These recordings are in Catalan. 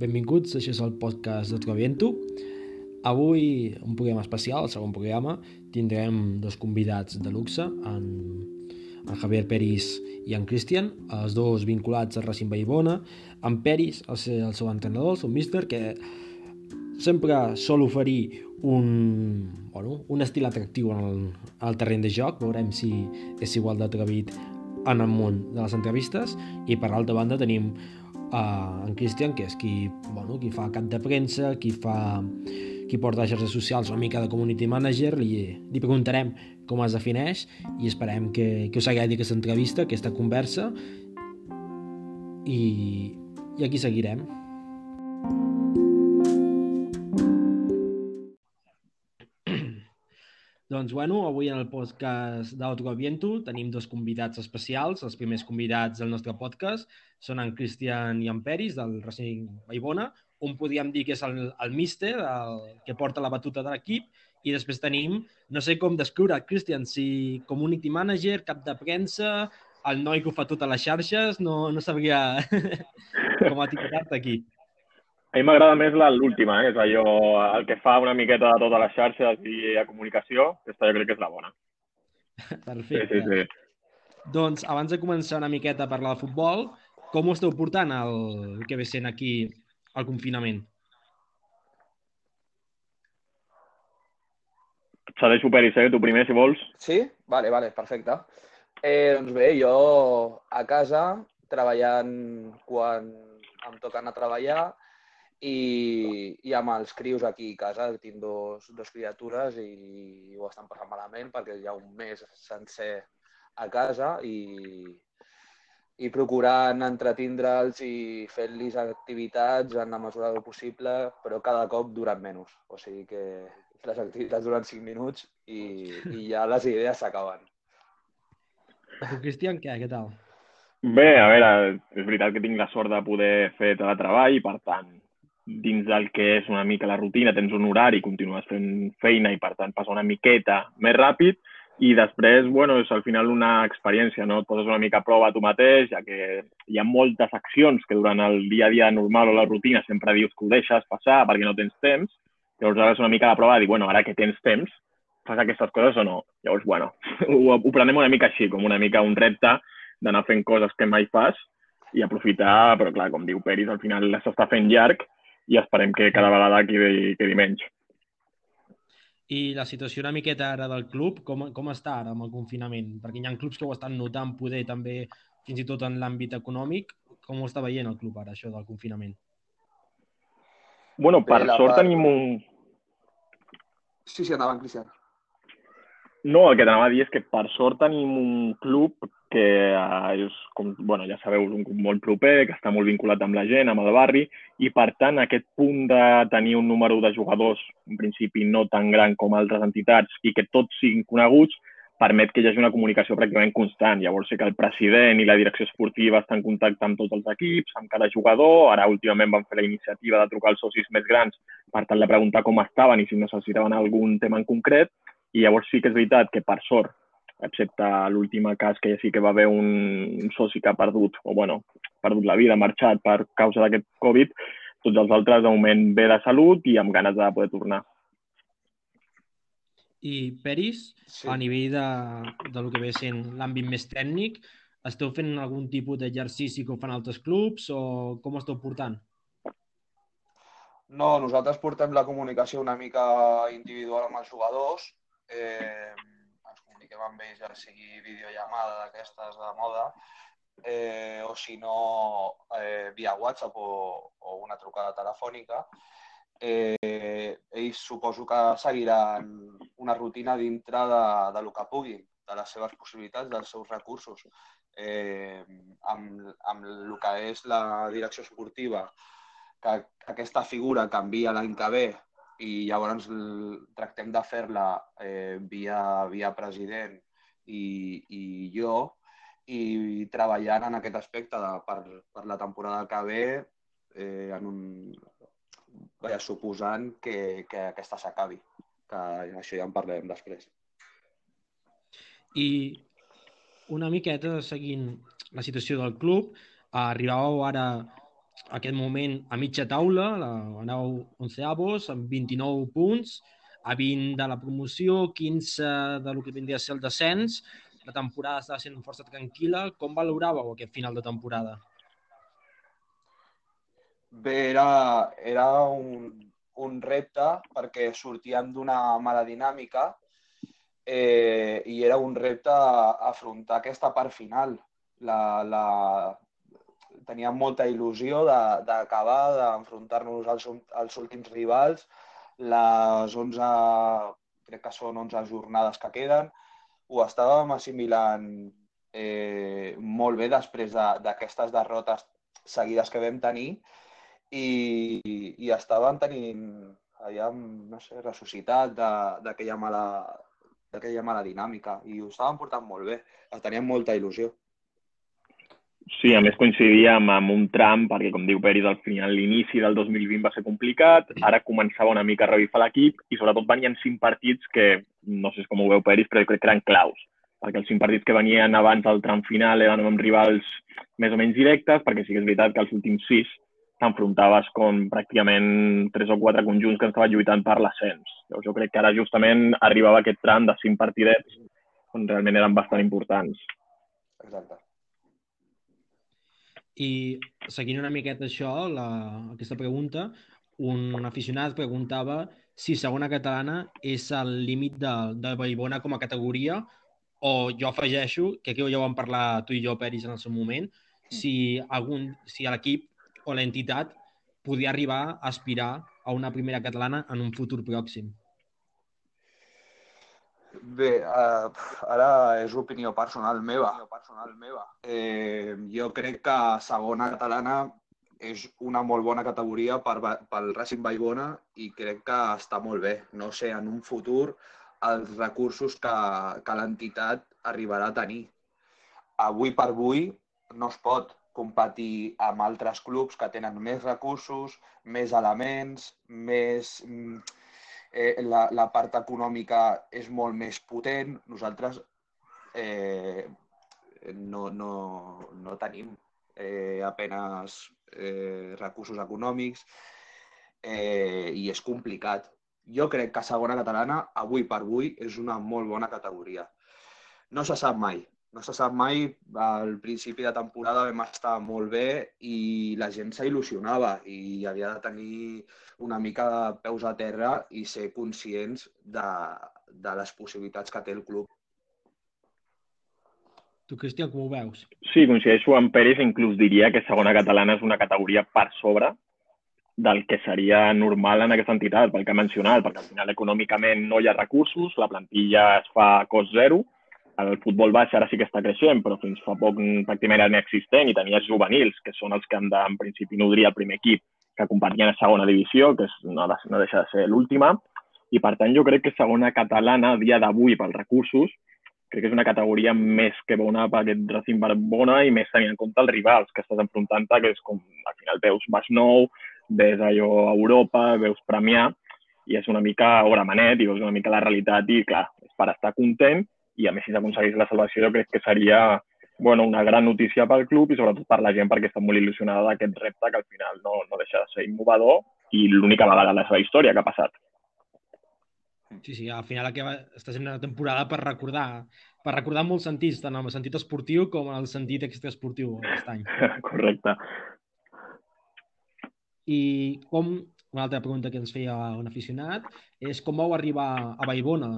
benvinguts, això és el podcast de Troviento. Avui, un programa especial, el segon programa, tindrem dos convidats de luxe, en, en Javier Peris i en Cristian, els dos vinculats al Racing Vallbona. En Peris, el, el seu entrenador, el seu míster, que sempre sol oferir un, bueno, un estil atractiu en el, el terreny de joc, veurem si és igual d'atrevit en el món de les entrevistes i per l'altra banda tenim uh, en Christian que és qui, bueno, qui fa cap de premsa qui fa qui porta xarxes socials una mica de community manager li, li preguntarem com es defineix i esperem que, que us agradi aquesta entrevista, aquesta conversa i, i aquí seguirem. Doncs, bueno, avui en el podcast d'Autoviento tenim dos convidats especials. Els primers convidats del nostre podcast són en Cristian i en Peris, del Racing Vallbona. Un podríem dir que és el, el míster, el que porta la batuta de l'equip, i després tenim, no sé com descriure, Cristian, si community manager, cap de premsa, el noi que ho fa totes les xarxes, no, no sabria com etiquetar-te aquí. A mi m'agrada més l'última, eh? és allò, el que fa una miqueta de totes les xarxes i a comunicació, aquesta jo crec que és la bona. Perfecte. Sí, sí, sí. Doncs, abans de començar una miqueta a parlar de futbol, com ho esteu portant el que ve sent aquí el confinament? Cedeixo Peris, eh? Tu primer, si vols. Sí? Vale, vale, perfecte. Eh, doncs bé, jo a casa, treballant quan em toca anar a treballar, i, i amb els crios aquí a casa, tinc dos, dos criatures i ho estan passant malament perquè hi ha un mes sencer a casa i, i procurant entretindre'ls i fent-los activitats en la mesura del possible, però cada cop duran menys. O sigui que les activitats duran 5 minuts i, i ja les idees s'acaben. Cristian, què? Què tal? Bé, a veure, és veritat que tinc la sort de poder fer teletreball i, per tant, dins del que és una mica la rutina, tens un horari, continues fent feina i, per tant, passa una miqueta més ràpid i després, bueno, és al final una experiència, no? Et poses una mica a prova tu mateix, ja que hi ha moltes accions que durant el dia a dia normal o la rutina sempre dius que ho deixes passar perquè no tens temps, llavors ara és una mica la prova de dir, bueno, ara que tens temps, fas aquestes coses o no? Llavors, bueno, ho, ho prenem una mica així, com una mica un repte d'anar fent coses que mai fas i aprofitar, però clar, com diu Peris, al final s'està fent llarg i esperem que cada vegada quedi, quedi menys. I la situació una miqueta ara del club, com, com està ara amb el confinament? Perquè hi ha clubs que ho estan notant poder també fins i tot en l'àmbit econòmic. Com ho està veient el club ara, això del confinament? Bueno, per Bé, sort part... tenim un... Sí, sí, endavant, Cristian. No, el que t'anava a dir és que per sort tenim un club que eh, és, com, bueno, ja sabeu, un grup molt proper, que està molt vinculat amb la gent, amb el barri, i per tant aquest punt de tenir un número de jugadors, en principi no tan gran com altres entitats, i que tots siguin coneguts, permet que hi hagi una comunicació pràcticament constant. Llavors sé que el president i la direcció esportiva estan en contacte amb tots els equips, amb cada jugador. Ara últimament van fer la iniciativa de trucar als socis més grans per tal de preguntar com estaven i si necessitaven algun tema en concret. I llavors sí que és veritat que per sort excepte l'últim cas que sí que va haver un, un soci que ha perdut, o bueno, perdut la vida, ha marxat per causa d'aquest Covid, tots els altres de moment bé de salut i amb ganes de poder tornar. I Peris, sí. a nivell de, de lo que ve sent l'àmbit més tècnic, esteu fent algun tipus d'exercici que ho fan altres clubs o com esteu portant? No, nosaltres portem la comunicació una mica individual amb els jugadors. Eh, comuniquem amb ells, ja sigui videollamada d'aquestes de moda, eh, o si no, eh, via WhatsApp o, o una trucada telefònica, eh, ells suposo que seguiran una rutina dintre de, de lo que puguin, de les seves possibilitats, dels seus recursos. Eh, amb, amb el que és la direcció esportiva, que aquesta figura canvia l'any que ve i llavors tractem de fer-la eh, via, via president i, i jo i treballant en aquest aspecte de, per, per la temporada que ve eh, en un, vaja, suposant que, que aquesta s'acabi, que això ja en parlarem després. I una miqueta seguint la situació del club, arribàveu ara aquest moment a mitja taula, la, aneu onceavos, amb 29 punts, a 20 de la promoció, 15 de lo que vindria a ser el descens. La temporada estava sent força tranquil·la. Com valoràveu aquest final de temporada? Bé, era, era un, un repte perquè sortíem d'una mala dinàmica eh, i era un repte afrontar aquesta part final. La, la, teníem molta il·lusió d'acabar, d'enfrontar-nos als, als últims rivals. Les 11, crec que són 11 jornades que queden, ho estàvem assimilant eh, molt bé després d'aquestes de, derrotes seguides que vam tenir i, i, i estàvem tenint allà, no sé, ressuscitat d'aquella mala, d'aquella mala dinàmica i ho estàvem portant molt bé, teníem molta il·lusió. Sí, a més coincidíem amb un tram, perquè com diu Peris, al final l'inici del 2020 va ser complicat, ara començava una mica a revifar l'equip i sobretot venien cinc partits que, no sé com ho veu Peris, però crec que eren claus, perquè els cinc partits que venien abans del tram final eren amb rivals més o menys directes, perquè sí que és veritat que els últims sis t'enfrontaves com pràcticament tres o quatre conjunts que estaven lluitant per l'ascens. Jo crec que ara justament arribava aquest tram de cinc partidets on realment eren bastant importants. Exacte. I seguint una miqueta això, la, aquesta pregunta, un, aficionat preguntava si segona catalana és el límit de, de Vallbona com a categoria o jo afegeixo, que aquí ja ho vam parlar tu i jo, Peris, en el seu moment, si, algun, si l'equip o l'entitat podia arribar a aspirar a una primera catalana en un futur pròxim. Bé, uh, ara és opinió personal meva. Personal meva. Eh, jo crec que segona catalana és una molt bona categoria per, pel Racing Vallbona i crec que està molt bé. No sé, en un futur els recursos que, que l'entitat arribarà a tenir. Avui per avui no es pot competir amb altres clubs que tenen més recursos, més elements, més mm, eh, la, la part econòmica és molt més potent. Nosaltres eh, no, no, no tenim eh, apenes eh, recursos econòmics eh, i és complicat. Jo crec que segona catalana, avui per avui, és una molt bona categoria. No se sap mai, no se sap mai, al principi de temporada vam estar molt bé i la gent s'il·lusionava i havia de tenir una mica de peus a terra i ser conscients de, de les possibilitats que té el club. Tu, Cristian, com ho veus? Sí, coincideixo amb Pérez, inclús diria que segona catalana és una categoria per sobre del que seria normal en aquesta entitat, pel que ha mencionat, perquè al final econòmicament no hi ha recursos, la plantilla es fa a cost zero, el futbol baix ara sí que està creixent, però fins fa poc pràcticament era inexistent i tenies juvenils, que són els que han de, en principi, nodrir el primer equip que competien a segona divisió, que és, no, no deixa de ser l'última, i per tant jo crec que segona catalana, a dia d'avui, pels recursos, crec que és una categoria més que bona per aquest Racing Barbona i més tenint en compte els rivals que estàs enfrontant que és com, al final veus Baix Nou, ves allò a Europa, veus Premià, i és una mica hora manet, i veus una mica la realitat i, clar, és per estar content i a més si s'aconseguís la salvació jo crec que seria bueno, una gran notícia pel club i sobretot per la gent perquè està molt il·lusionada d'aquest repte que al final no, no deixa de ser innovador i l'única vegada en la seva història que ha passat. Sí, sí, al final que està sent una temporada per recordar, per recordar molts sentits, tant en el sentit esportiu com en el sentit extraesportiu aquest any. Correcte. I com, una altra pregunta que ens feia un aficionat, és com vau arribar a Vallbona?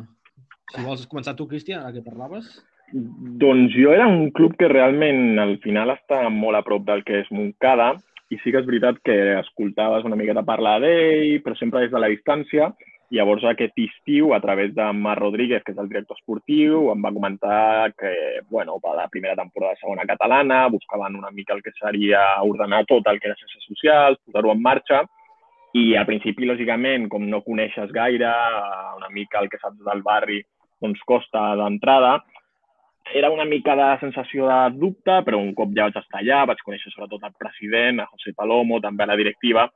Si vols començar tu, Cristian, ara que parlaves. Doncs jo era un club que realment al final està molt a prop del que és Montcada i sí que és veritat que escoltaves una miqueta parlar d'ell, però sempre des de la distància. Llavors aquest estiu, a través de Mar Rodríguez, que és el director esportiu, em va comentar que, bueno, per la primera temporada de segona catalana, buscaven una mica el que seria ordenar tot el que era xarxes socials, posar-ho en marxa, i al principi, lògicament, com no coneixes gaire, una mica el que saps del barri, doncs costa d'entrada. Era una mica de sensació de dubte, però un cop ja vaig estar allà, vaig conèixer sobretot el president, a José Palomo, també a la directiva,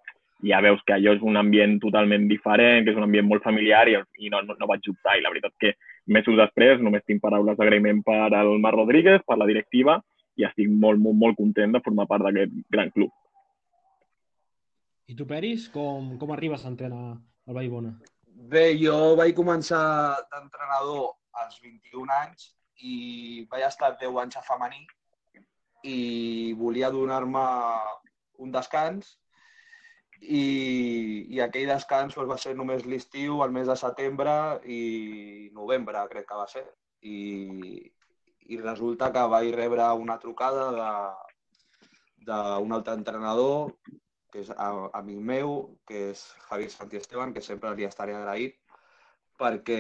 i ja veus que allò és un ambient totalment diferent, que és un ambient molt familiar i, i no, no, no vaig dubtar. I la veritat que mesos després només tinc paraules d'agraïment per al Mar Rodríguez, per la directiva, i estic molt, molt, molt content de formar part d'aquest gran club. I tu, Peris, com, com arribes a entrenar al Vallbona? Bé, jo vaig començar d'entrenador als 21 anys i vaig estar 10 anys a femení i volia donar-me un descans i, i aquell descans pues, va ser només l'estiu, el mes de setembre i novembre, crec que va ser. I, i resulta que vaig rebre una trucada d'un altre entrenador que és amic meu, que és Javier Santi Esteban, que sempre li estaré agraït, perquè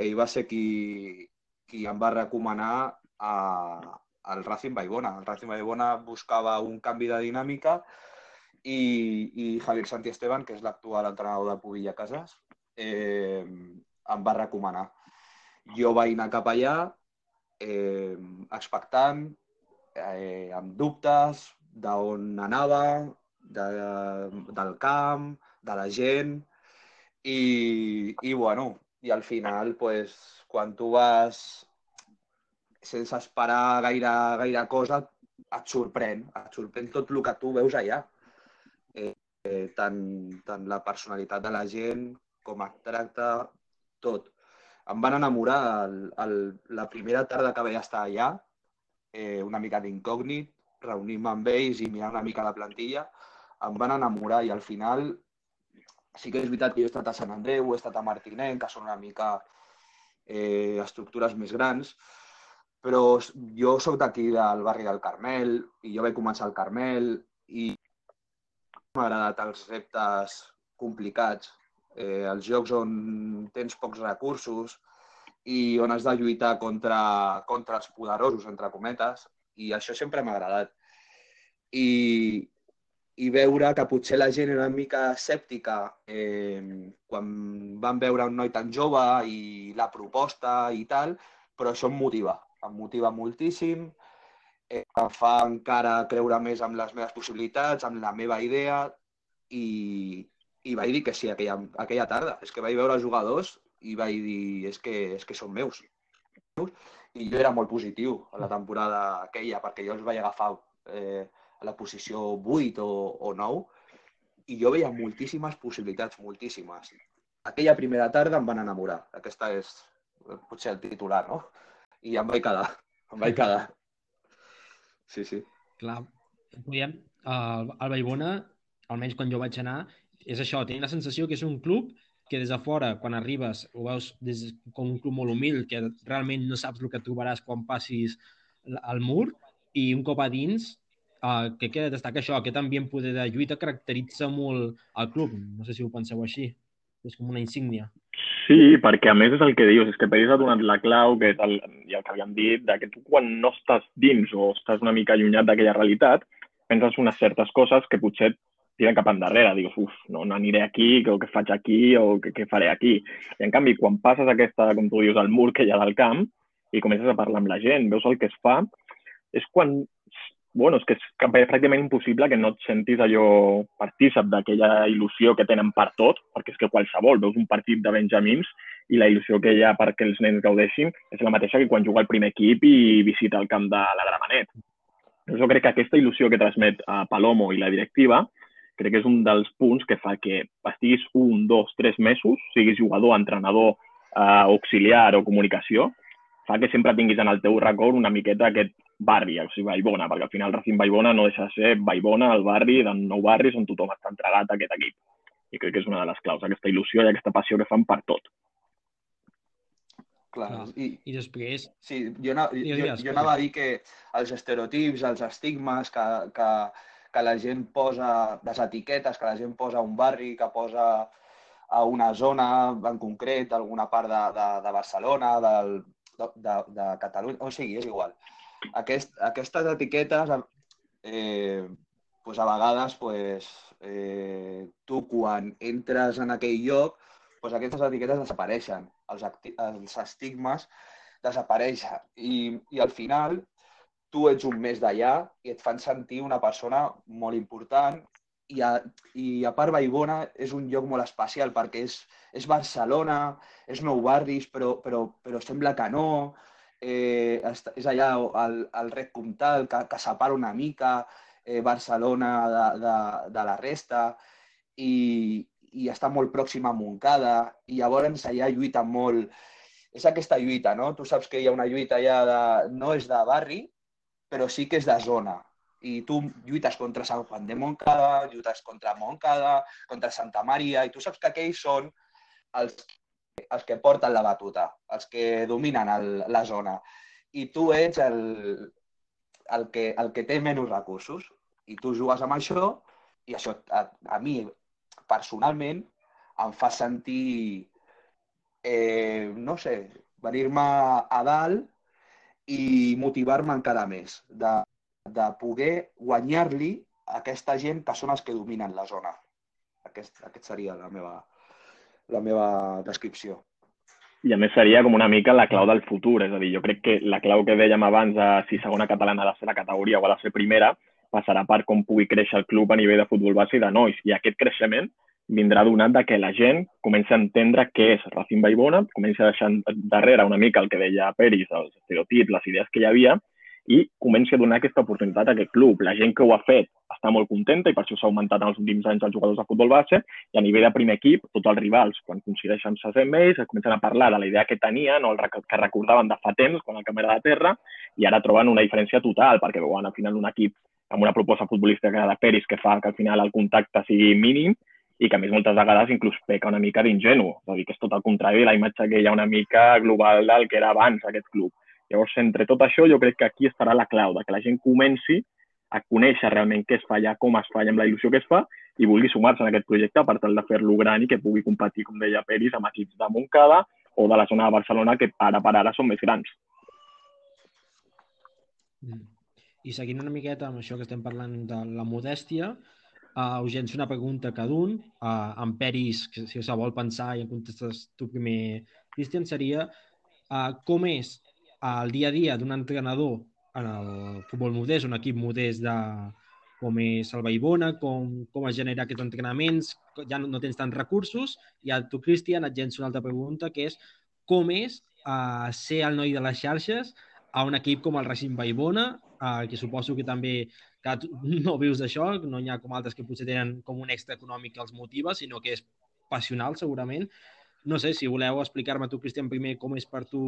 ell va ser qui, qui em va recomanar a, al Racing Baibona. El Racing Baibona buscava un canvi de dinàmica i, i Javier Santi Esteban, que és l'actual entrenador de Pubilla Casas, eh, em va recomanar. Jo vaig anar cap allà eh, expectant, eh, amb dubtes d'on anava, de, del camp, de la gent, i, i bueno, i al final, pues, quan tu vas sense esperar gaire, gaire cosa, et sorprèn, et sorprèn tot el que tu veus allà. Eh, eh, tant, tant la personalitat de la gent com et tracta, tot. Em van enamorar el, el, la primera tarda que vaig estar allà, eh, una mica d'incògnit, reunir-me amb ells i mirar una mica la plantilla, em van enamorar i al final sí que és veritat que jo he estat a Sant Andreu, he estat a Martinet, que són una mica eh, estructures més grans, però jo sóc d'aquí del barri del Carmel i jo vaig començar al Carmel i m'ha agradat els reptes complicats, eh, els jocs on tens pocs recursos i on has de lluitar contra, contra els poderosos, entre cometes, i això sempre m'ha agradat. I, i veure que potser la gent era una mica escèptica eh, quan van veure un noi tan jove i la proposta i tal, però això em motiva, em motiva moltíssim, eh, em fa encara creure més amb les meves possibilitats, amb la meva idea i, i vaig dir que sí aquella, aquella tarda. És que vaig veure els jugadors i vaig dir és que, és que són meus. I jo era molt positiu a la temporada aquella perquè jo els vaig agafar eh, a la posició 8 o, o 9 i jo veia moltíssimes possibilitats, moltíssimes. Aquella primera tarda em van enamorar. Aquesta és potser el titular, no? I em vaig quedar, em vaig quedar. Sí, sí. Clar, podíem, el, el Baibona, almenys quan jo vaig anar, és això, tenia la sensació que és un club que des de fora, quan arribes, ho veus des, com un club molt humil, que realment no saps el que trobaràs quan passis al mur, i un cop a dins uh, que queda destacar això, aquest ambient poder de lluita caracteritza molt el club. No sé si ho penseu així. És com una insígnia. Sí, perquè a més és el que dius, és que Peris ha donat la clau, que és el, i el que havíem dit, de que tu quan no estàs dins o estàs una mica allunyat d'aquella realitat, penses unes certes coses que potser tiren cap endarrere, dius, uf, no, no aniré aquí, o què faig aquí, o què, què faré aquí. I en canvi, quan passes aquesta, com tu dius, al mur que hi ha del camp i comences a parlar amb la gent, veus el que es fa, és quan bueno, és que és pràcticament impossible que no et sentis allò partícip d'aquella il·lusió que tenen per tot, perquè és que qualsevol, veus un partit de Benjamins i la il·lusió que hi ha perquè els nens gaudeixin és la mateixa que quan juga el primer equip i visita el camp de la Gramenet. Jo crec que aquesta il·lusió que transmet a Palomo i la directiva crec que és un dels punts que fa que estiguis un, dos, tres mesos, siguis jugador, entrenador, eh, auxiliar o comunicació, fa que sempre tinguis en el teu record una miqueta aquest barri, o sigui, Vallbona, perquè al final Racing Vallbona no deixa de ser Vallbona, el barri de nou barris on tothom està entregat a aquest equip. I crec que és una de les claus, aquesta il·lusió i aquesta passió que fan per tot. Clar. I, I després... Sí, jo, jo, jo, jo anava a dir que els estereotips, els estigmes que, que, que la gent posa, les etiquetes que la gent posa a un barri, que posa a una zona en concret, alguna part de, de, de Barcelona, del, de, de, de Catalunya, o sigui, és igual aquest, aquestes etiquetes eh, pues a vegades pues, eh, tu quan entres en aquell lloc pues aquestes etiquetes desapareixen, els, els estigmes desapareixen. I, i al final tu ets un mes d'allà i et fan sentir una persona molt important i a, i a part Vallbona és un lloc molt especial perquè és, és Barcelona, és nou barris, però, però, però sembla que no, eh, és allà el, el rec comtal que, que separa una mica eh, Barcelona de, de, de la resta i, i està molt pròxim a Montcada i llavors allà lluita molt. És aquesta lluita, no? Tu saps que hi ha una lluita allà de... no és de barri, però sí que és de zona. I tu lluites contra Sant Juan de Montcada, lluites contra Montcada, contra Santa Maria, i tu saps que aquells són els, els que porten la batuta, els que dominen el, la zona. I tu ets el, el, que, el que té menys recursos. I tu jugues amb això i això a, a mi personalment em fa sentir, eh, no sé, venir-me a dalt i motivar-me encara més de, de poder guanyar-li aquesta gent que són els que dominen la zona. Aquest, aquest seria la meva, la meva descripció. I a més seria com una mica la clau del futur, és a dir, jo crec que la clau que dèiem abans de si segona catalana ha de ser la categoria o ha de ser primera, passarà per com pugui créixer el club a nivell de futbol base i de nois. I aquest creixement vindrà donat de que la gent comença a entendre què és Racing Baibona, comença a deixar darrere una mica el que deia Peris, els estereotips, les idees que hi havia, i comença a donar aquesta oportunitat a aquest club. La gent que ho ha fet està molt contenta i per això s'ha augmentat en els últims anys els jugadors de futbol base i a nivell de primer equip, tots els rivals, quan coincideixen amb Sasem ells, es comencen a parlar de la idea que tenien o el que recordaven de fa temps, quan el camp era de terra, i ara troben una diferència total, perquè veuen al final un equip amb una proposta futbolística de Peris que fa que al final el contacte sigui mínim i que a més moltes vegades inclús peca una mica d'ingenu, és a dir, que és tot el contrari la imatge que hi ha una mica global del que era abans aquest club. Llavors, entre tot això, jo crec que aquí estarà la clau, de que la gent comenci a conèixer realment què es fa allà, com es fa allà, amb la il·lusió que es fa, i vulgui sumar-se en aquest projecte per tal de fer-lo gran i que pugui competir, com deia Peris, amb equips de Montcada o de la zona de Barcelona, que ara per ara són més grans. Mm. I seguint una miqueta amb això que estem parlant de la modèstia, uh, us una pregunta cada un. Uh, en Peris, que si se vol pensar i en contestes tu primer, Cristian, seria uh, com és el dia a dia d'un entrenador en el futbol modest, un equip modest de com és el Baibona, com, com es genera aquests entrenaments, ja no, no tens tants recursos, i a tu, Cristian, et llenço una altra pregunta, que és com és uh, ser el noi de les xarxes a un equip com el Racing Baibona, uh, que suposo que també que tu no vius d'això, no hi ha com altres que potser tenen com un extra econòmic que els motiva, sinó que és passional, segurament. No sé, si voleu explicar-me tu, Cristian, primer com és per tu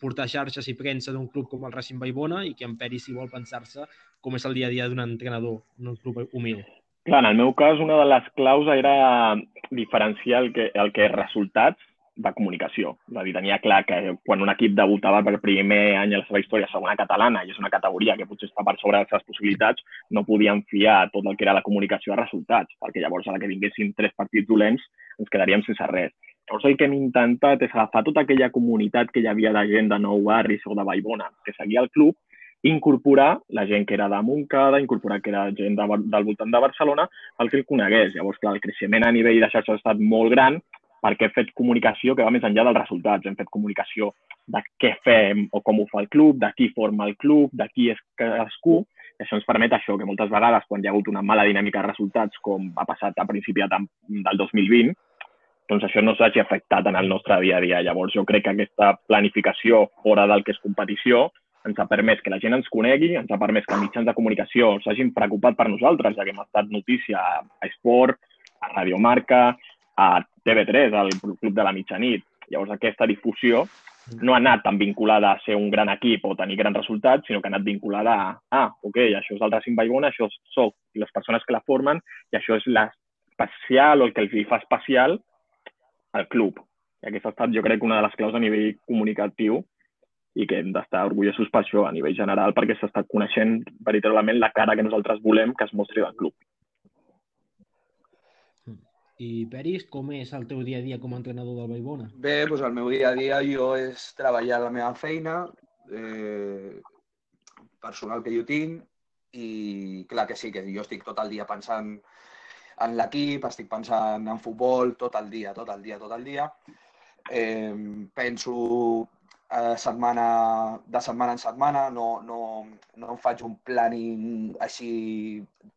portar xarxes i premsa d'un club com el Racing Baibona i que en Peri, si vol pensar-se, com és el dia a dia d'un entrenador en un club humil. Clar, en el meu cas, una de les claus era diferenciar el que, el que és resultats de comunicació. És a dir, tenia clar que quan un equip debutava per primer any a la seva història segona catalana i és una categoria que potser està per sobre de les seves possibilitats, no podien fiar tot el que era la comunicació a resultats, perquè llavors a la que vinguessin tres partits dolents ens quedaríem sense res. Llavors el que hem intentat és agafar tota aquella comunitat que hi havia de gent de Nou Barris o de Vallbona que seguia el club incorporar la gent que era de Montcada, incorporar que era gent de, del voltant de Barcelona, perquè el conegués. Llavors, clar, el creixement a nivell de xarxes ha estat molt gran, perquè hem fet comunicació que va més enllà dels resultats. Hem fet comunicació de què fem o com ho fa el club, de qui forma el club, de qui és cadascú. I això ens permet això, que moltes vegades, quan hi ha hagut una mala dinàmica de resultats, com ha passat a principi del 2020, doncs això no s'hagi afectat en el nostre dia a dia. Llavors, jo crec que aquesta planificació fora del que és competició ens ha permès que la gent ens conegui, ens ha permès que mitjans de comunicació s'hagin preocupat per nosaltres, ja que hem estat notícia a Esport, a Radio Marca, a TV3, al Club de la Mitjanit. Llavors, aquesta difusió no ha anat tan vinculada a ser un gran equip o tenir grans resultats, sinó que ha anat vinculada a, ah, ok, això és el Racing Baigona, això sóc les persones que la formen i això és l'especial o el que els fa especial al club. I aquesta ha estat, jo crec, una de les claus a nivell comunicatiu i que hem d'estar orgullosos per això a nivell general perquè s'està coneixent veritablement la cara que nosaltres volem que es mostri del club. I Peris, com és el teu dia a dia com a entrenador del Baibona? Bé, doncs el meu dia a dia jo és treballar la meva feina, eh, personal que jo tinc, i clar que sí, que jo estic tot el dia pensant en l'equip, estic pensant en futbol tot el dia, tot el dia, tot el dia. Eh, penso eh, setmana, de setmana en setmana, no, no, no em faig un planning així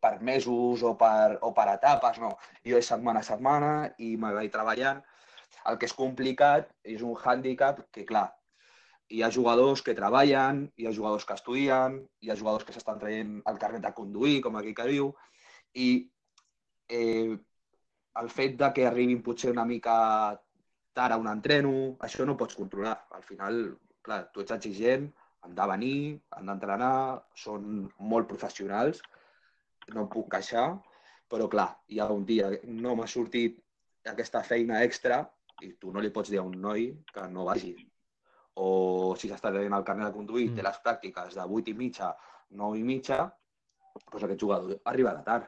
per mesos o per, o per etapes, no. Jo és setmana a setmana i me vaig treballant. El que és complicat és un hàndicap que, clar, hi ha jugadors que treballen, hi ha jugadors que estudien, hi ha jugadors que s'estan traient el carnet de conduir, com aquí que diu, i eh, el fet de que arribin potser una mica tard a un entreno, això no pots controlar. Al final, clar, tu ets exigent, han de venir, han d'entrenar, són molt professionals, no em puc queixar, però clar, hi ha un dia, no m'ha sortit aquesta feina extra i tu no li pots dir a un noi que no vagi. O si s'està tenint el carnet de conduir, mm. té les pràctiques de 8 i mitja, 9 i mitja, doncs aquest jugador arribarà tard.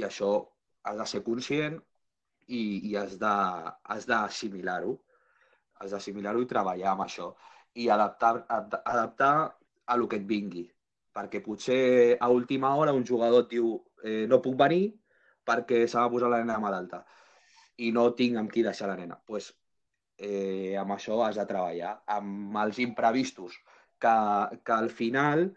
I això has de ser conscient i, i has d'assimilar-ho. Has d'assimilar-ho i treballar amb això. I adaptar, adaptar a lo que et vingui. Perquè potser a última hora un jugador et diu eh, no puc venir perquè s'ha de posar la nena malalta i no tinc amb qui deixar la nena. Pues, eh, amb això has de treballar, amb els imprevistos, que, que al final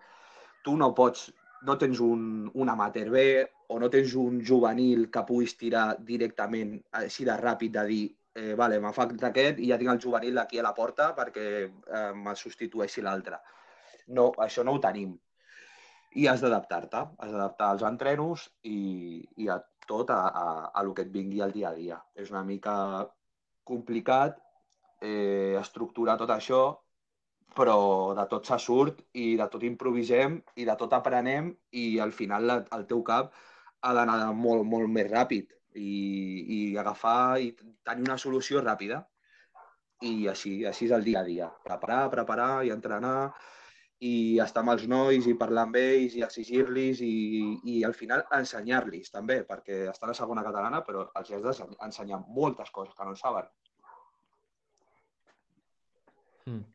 tu no pots, no tens un, un amateur bé o no tens un juvenil que puguis tirar directament així de ràpid de dir eh, vale, m'ha fet aquest i ja tinc el juvenil aquí a la porta perquè eh, me substitueixi l'altre. No, això no ho tenim. I has d'adaptar-te, has d'adaptar als entrenos i, i a tot a, a, a el que et vingui al dia a dia. És una mica complicat eh, estructurar tot això, però de tot se surt i de tot improvisem i de tot aprenem i al final el teu cap ha d'anar molt, molt més ràpid i, i agafar i tenir una solució ràpida. I així, així és el dia a dia. Preparar, preparar i entrenar i estar amb els nois i parlar amb ells i exigir-los i, i al final ensenyar-los també, perquè està a segona catalana però els has d'ensenyar moltes coses que no saben. Hmm.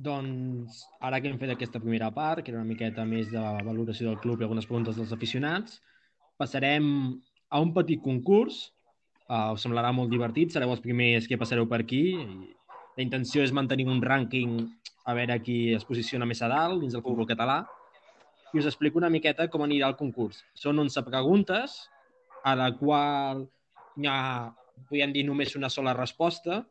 Doncs ara que hem fet aquesta primera part, que era una miqueta més de valoració del club i algunes preguntes dels aficionats, passarem a un petit concurs. Uh, us semblarà molt divertit, sereu els primers que passareu per aquí. La intenció és mantenir un rànquing a veure qui es posiciona més a dalt dins del futbol català i us explico una miqueta com anirà el concurs. Són 11 preguntes, a la qual hi ha, podem dir, només una sola resposta,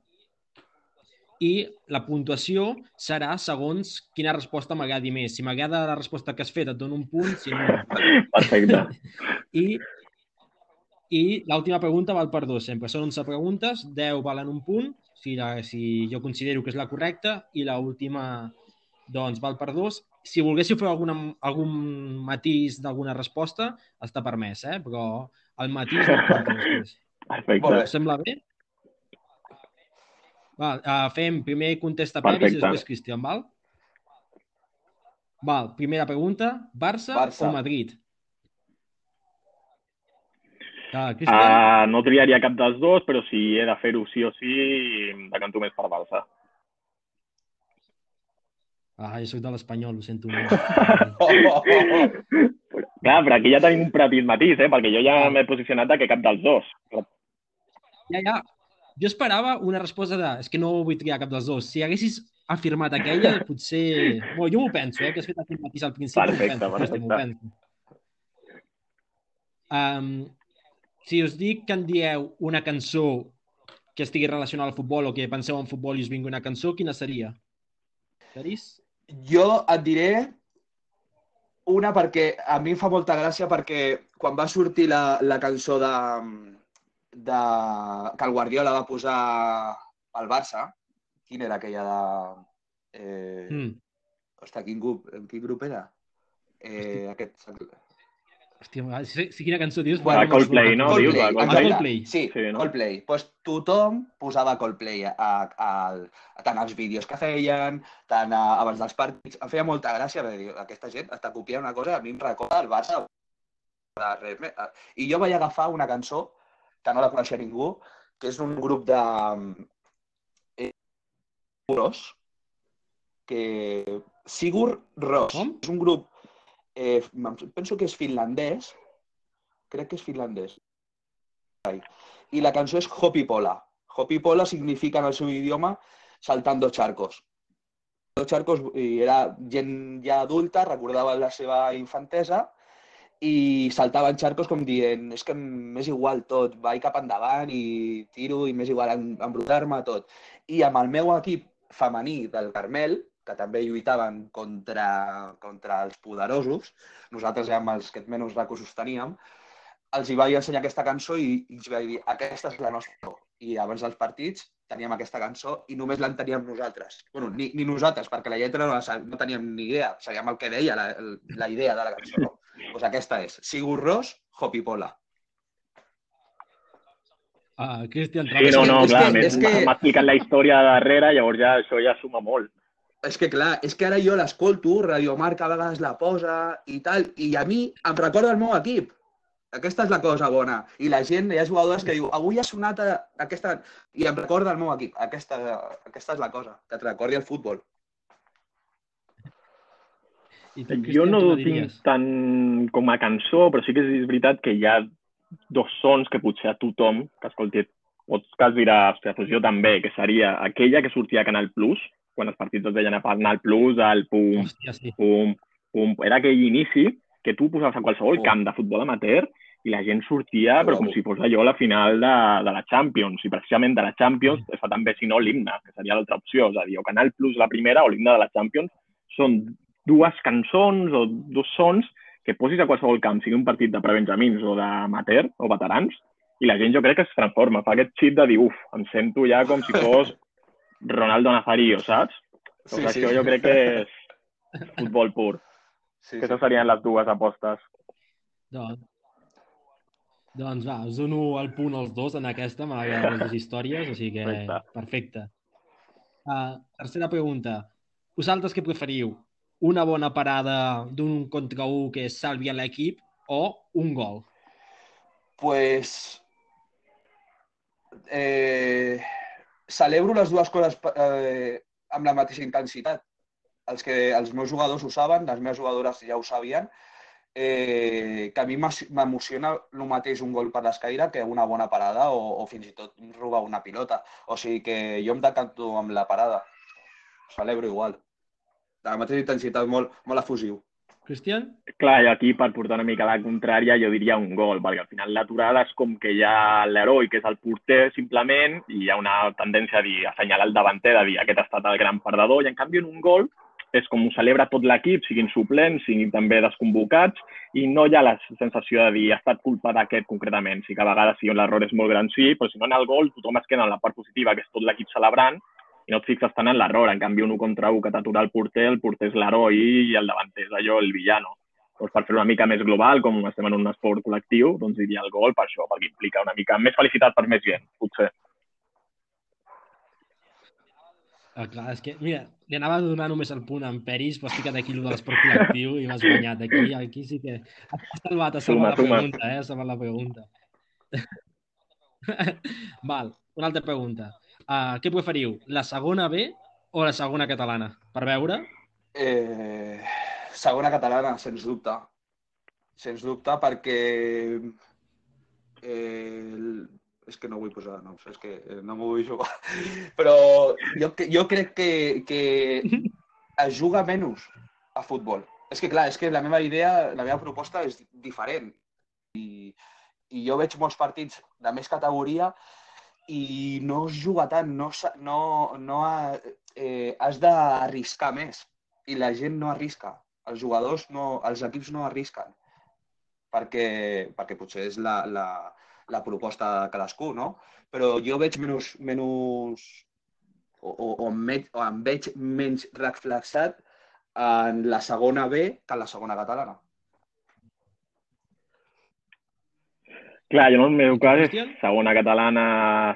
i la puntuació serà segons quina resposta m'agradi més. Si m'agrada la resposta que has fet, et dono un punt, si no... Perfecte. I, i l'última pregunta val per dos, sempre. Són 11 preguntes, 10 valen un punt, si, la, si jo considero que és la correcta, i l última doncs, val per dos. Si volguéssiu fer alguna, algun matís d'alguna resposta, està permès, eh? però el matís no després. Perfecte. Sembla bé? Val, uh, fem primer contesta Peris i després Cristian, val? Val, primera pregunta, Barça, Barça. o Madrid? Uh, uh, no triaria cap dels dos, però si he de fer-ho sí o sí, decanto més per Barça. Ah, jo soc de l'Espanyol, ho sento molt. Clar, però aquí ja tenim un petit matís, eh? perquè jo ja m'he posicionat de que cap dels dos. Ja, ja, jo esperava una resposta de és que no vull triar cap dels dos. Si haguessis afirmat aquella, potser... Bueno, jo m'ho penso, eh, que has fet aquest matís al principi. Perfecte, penso, perfecte. Penso. Um, si us dic que en dieu una cançó que estigui relacionada al futbol o que penseu en futbol i us vingui una cançó, quina seria? Caris? Jo et diré una perquè a mi em fa molta gràcia perquè quan va sortir la, la cançó de, de, que el Guardiola va posar al Barça, quina era aquella de... Eh, mm. Ostres, quin grup, quin grup era? Eh, aquest... Hòstia, si, si quina cançó dius... Bueno, Coldplay, no? Coldplay, dius, Coldplay. Coldplay. Sí, sí no? Coldplay. Pues tothom posava Coldplay a, a, a, tant als vídeos que feien, tant a, abans dels partits. Em feia molta gràcia, perquè dir, aquesta gent està copiant una cosa, a mi em recorda el Barça. I jo vaig agafar una cançó que no la coneixia ningú, que és un grup de eh, Ros, que Sigur Ros. És un grup, eh, penso que és finlandès, crec que és finlandès. I la cançó és Hopi Pola. Hopi Pola significa en el seu idioma saltando charcos. Los charcos era gent ja adulta, recordava la seva infantesa i saltaven xarcos com dient és que m'és igual tot, vaig cap endavant i tiro i m'és igual embrutar-me tot. I amb el meu equip femení del Carmel, que també lluitaven contra, contra els poderosos, nosaltres érem els que menys recursos teníem, els hi vaig ensenyar aquesta cançó i, i els vaig dir, aquesta és la nostra. I abans dels partits teníem aquesta cançó i només l'enteníem nosaltres. bueno, ni, ni nosaltres, perquè la lletra no, la, no teníem ni idea, sabíem el que deia, la, la idea de la cançó. No? Pues aquesta és, Sigur Ros, Hopipola. Uh, Cristian, Sí, no, no, és clar, que- és que- m'ha explicat la història de darrere, llavors ja això ja suma molt. És que clar, és que ara jo l'escolto, Radio Marca a vegades la posa i tal, i a mi em recorda el meu equip. Aquesta és la cosa bona. I la gent, hi ha jugadors que diu, avui ha sonat a, aquesta... I em recorda el meu equip. Aquesta, aquesta és la cosa, que et recordi el futbol. I tu, Jo no ho tinc tant com a cançó, però sí que és veritat que hi ha dos sons que potser a tothom que escolti podcast dirà, ostres, doncs jo també, que seria aquella que sortia a Canal Plus, quan els partits es deien a Canal Plus, al pum, Hòstia, sí. pum, pum. Era aquell inici que tu posaves a qualsevol Pum. camp de futbol amateur i la gent sortia, però com Bravo. si fos allò la final de, de la Champions. I precisament de la Champions es fa també, si no, l'himne, que seria l'altra opció. És a dir, o Canal Plus la primera o l'himne de la Champions són dues cançons o dos sons que posis a qualsevol camp, sigui un partit de prebenjamins o d'amateur o veterans, i la gent jo crec que es transforma, fa aquest xip de dir, uf, em sento ja com si fos Ronaldo Nazario, saps? Doncs això jo crec que és futbol pur. Sí, Aquestes serien les dues apostes. Doncs, doncs va, us dono el punt als dos en aquesta, m'agraden les històries, o sigui que Perfecte. perfecte. Uh, tercera pregunta. Vosaltres què preferiu? Una bona parada d'un contra un que salvi a l'equip o un gol? pues, eh, celebro les dues coses eh, amb la mateixa intensitat. Els, que, els meus jugadors ho saben, les meves jugadores ja ho sabien, eh, que a mi m'emociona el mateix un gol per l'escaire que una bona parada o, o fins i tot robar una pilota. O sigui que jo em decanto amb la parada. Celebro igual. De la mateixa intensitat, molt, molt efusiu. Cristian? Clar, i aquí per portar una mica la contrària jo diria un gol, perquè al final l'aturada és com que hi ha l'heroi, que és el porter, simplement, i hi ha una tendència a, dir, a assenyalar el davanter, a dir aquest ha estat el gran perdedor, i en canvi en un gol és com ho celebra tot l'equip, siguin suplents, siguin també desconvocats, i no hi ha la sensació de dir ha estat culpa d'aquest concretament. Sí que a vegades si l'error és molt gran, sí, però si no en el gol tothom es queda en la part positiva, que és tot l'equip celebrant, i no et fixes tant en l'error. En canvi, un 1 contra 1 que t'atura el porter, el porter és l'heroi i el davanter és allò, el villano. Doncs per fer una mica més global, com estem en un esport col·lectiu, doncs diria el gol per això, perquè implica una mica més felicitat per més gent, potser. Ah, clar, és que, mira, li anava a donar només el punt en Peris, però has ficat aquí el de l'esport col·lectiu i m'has guanyat. Aquí, aquí sí que... Has salvat, has Suma, salvat la pregunta, eh? Has salvat la pregunta. Val, una altra pregunta. Uh, què preferiu, la segona B o la segona catalana? Per veure? Eh, segona catalana, sens dubte. Sens dubte, perquè... Eh, és que no vull posar noms, és que no m'ho vull jugar. Però jo, jo crec que, que es juga menys a futbol. És que, clar, és que la meva idea, la meva proposta és diferent. I, i jo veig molts partits de més categoria i no es juga tant, no, no, no eh, has d'arriscar més i la gent no arrisca. Els jugadors, no, els equips no arrisquen perquè, perquè potser és la, la, la proposta de cadascú, no? Però jo veig menys, menys o, o, o, veig, o em veig menys reflexat en la segona B que en la segona catalana. Clar, jo en el meu cas és segona catalana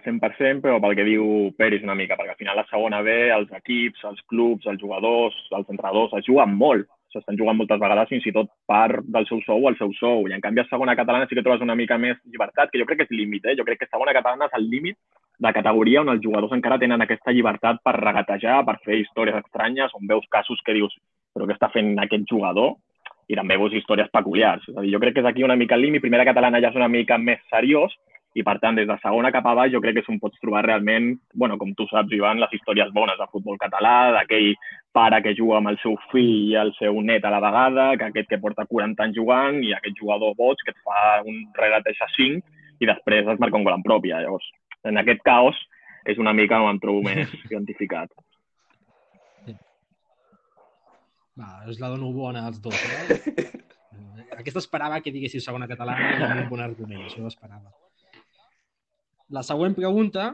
100%, però pel que diu Peris una mica, perquè al final la segona B, els equips, els clubs, els jugadors, els entrenadors, es juguen molt. S'estan jugant moltes vegades fins i tot part del seu sou al seu sou. I en canvi a segona catalana sí que trobes una mica més llibertat, que jo crec que és límit, eh? Jo crec que segona catalana és el límit de categoria on els jugadors encara tenen aquesta llibertat per regatejar, per fer històries estranyes, on veus casos que dius però què està fent aquest jugador? I també veus històries peculiars. És a dir, jo crec que és aquí una mica el límit. Primera catalana ja és una mica més seriós i, per tant, des de segona cap a baix jo crec que és on pots trobar realment, bueno, com tu saps, Ivan, les històries bones de futbol català, d'aquell pare que juga amb el seu fill i el seu net a la vegada, que aquest que porta 40 anys jugant i aquest jugador boig que et fa un regateja 5 i després es marca un gol en pròpia. Llavors, en aquest caos és una mica on em trobo més identificat. Va, us la dono bona als dos, eh? aquesta esperava que diguéssiu segona catalana i amb un bon argument, això ho esperava. La següent pregunta,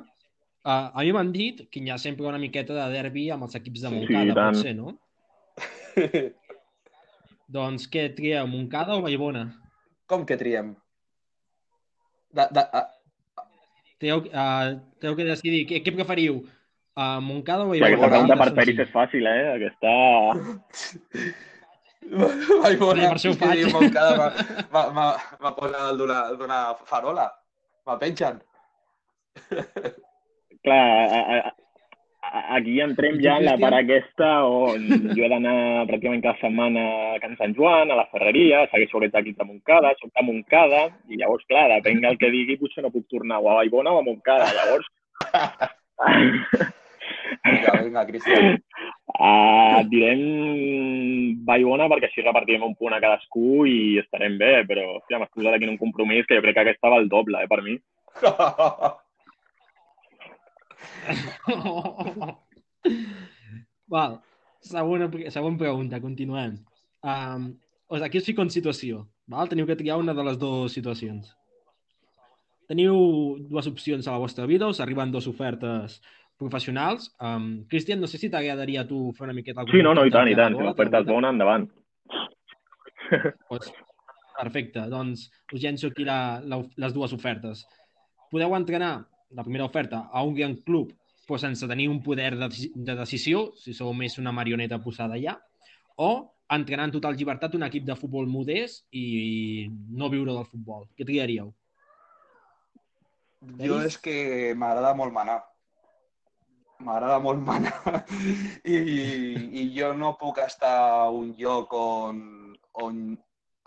uh, a mi m'han dit que hi ha sempre una miqueta de derbi amb els equips de Sí, Montcada, tant. potser, no? Doncs què trieu, Montcada o Vallbona? Com que triem? De, de, a, Teniu, uh, teniu que decidir què, què preferiu, uh, Montcada o Sí, Vallbona? aquesta pregunta per. Peris és fàcil, eh? Aquesta... Ai, bona, Sí, per això ho faig. Montcada m'ha- posat d'una d'una farola. Me pengen. Clar, a, a, a, aquí entrem ja en la part aquesta on jo he d'anar pràcticament cada setmana a Can Sant Joan, a la ferreria, segueixo aquests equips de Montcada, soc de Montcada, i llavors, clar, depèn del que digui, potser no puc tornar o a Vallbona o a Montcada. Llavors, Vinga, vinga, Cristian. uh, direm Vallbona perquè així repartirem un punt a cadascú i estarem bé, però hòstia, m'has posat aquí en un compromís que jo crec que aquesta va al doble, eh, per mi. Val. Segona, segona pregunta, continuem. Um, o sigui, aquí us fico en situació. Val? Teniu que triar una de les dues situacions. Teniu dues opcions a la vostra vida, us arriben dues ofertes professionals. Um, Cristian, no sé si t'agradaria tu fer una miqueta... Sí, no, no, i tant, i tant. Si l'oferta és bona, endavant. Pues, perfecte, doncs us llenço aquí la, la, les dues ofertes. Podeu entrenar la primera oferta a un gran club però sense tenir un poder de, de decisió, si sou més una marioneta posada allà, o entrenar en total llibertat un equip de futbol modest i no viure del futbol. Què triaríeu? Jo és que m'agrada molt manar. M'agrada molt manar. I, I jo no puc estar a un lloc on, on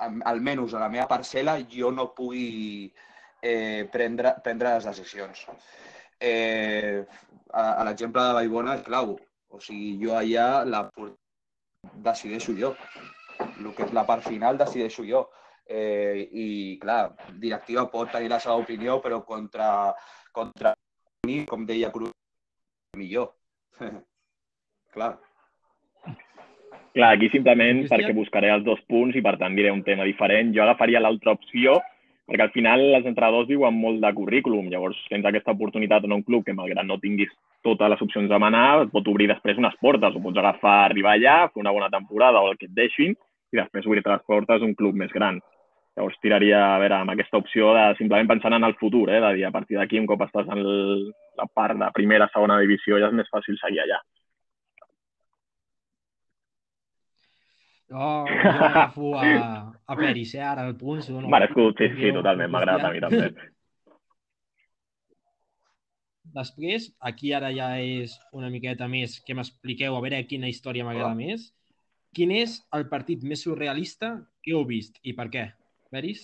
almenys a la meva parcel·la, jo no pugui eh, prendre, prendre les decisions. Eh, a, a l'exemple de Vallbona és clau. O sigui, jo allà la decideixo jo. El que és la part final decideixo jo. Eh, I, clar, directiva pot tenir la seva opinió, però contra, contra mi, com deia Cruz, millor. clar. Clar, aquí simplement Cristian? perquè buscaré els dos punts i per tant diré un tema diferent. Jo agafaria l'altra opció perquè al final els entrenadors viuen molt de currículum. Llavors tens aquesta oportunitat en un club que malgrat no tinguis totes les opcions de manar, et pot obrir després unes portes. Ho pots agafar, arribar allà, fer una bona temporada o el que et deixin i després obrir-te les portes a un club més gran. Llavors tiraria, a veure, amb aquesta opció de simplement pensant en el futur, eh? de dir, a partir d'aquí, un cop estàs en el, la part de primera, segona divisió, ja és més fàcil seguir allà. Oh, jo agafo a, a Peris, eh? Ara el punt. Si. Merescut, sí, sí, Jo, totalment, m'agrada a mi també. Després, aquí ara ja és una miqueta més que m'expliqueu, a veure quina història m'agrada Hola. més. Quin és el partit més surrealista que heu vist i per què? Peris?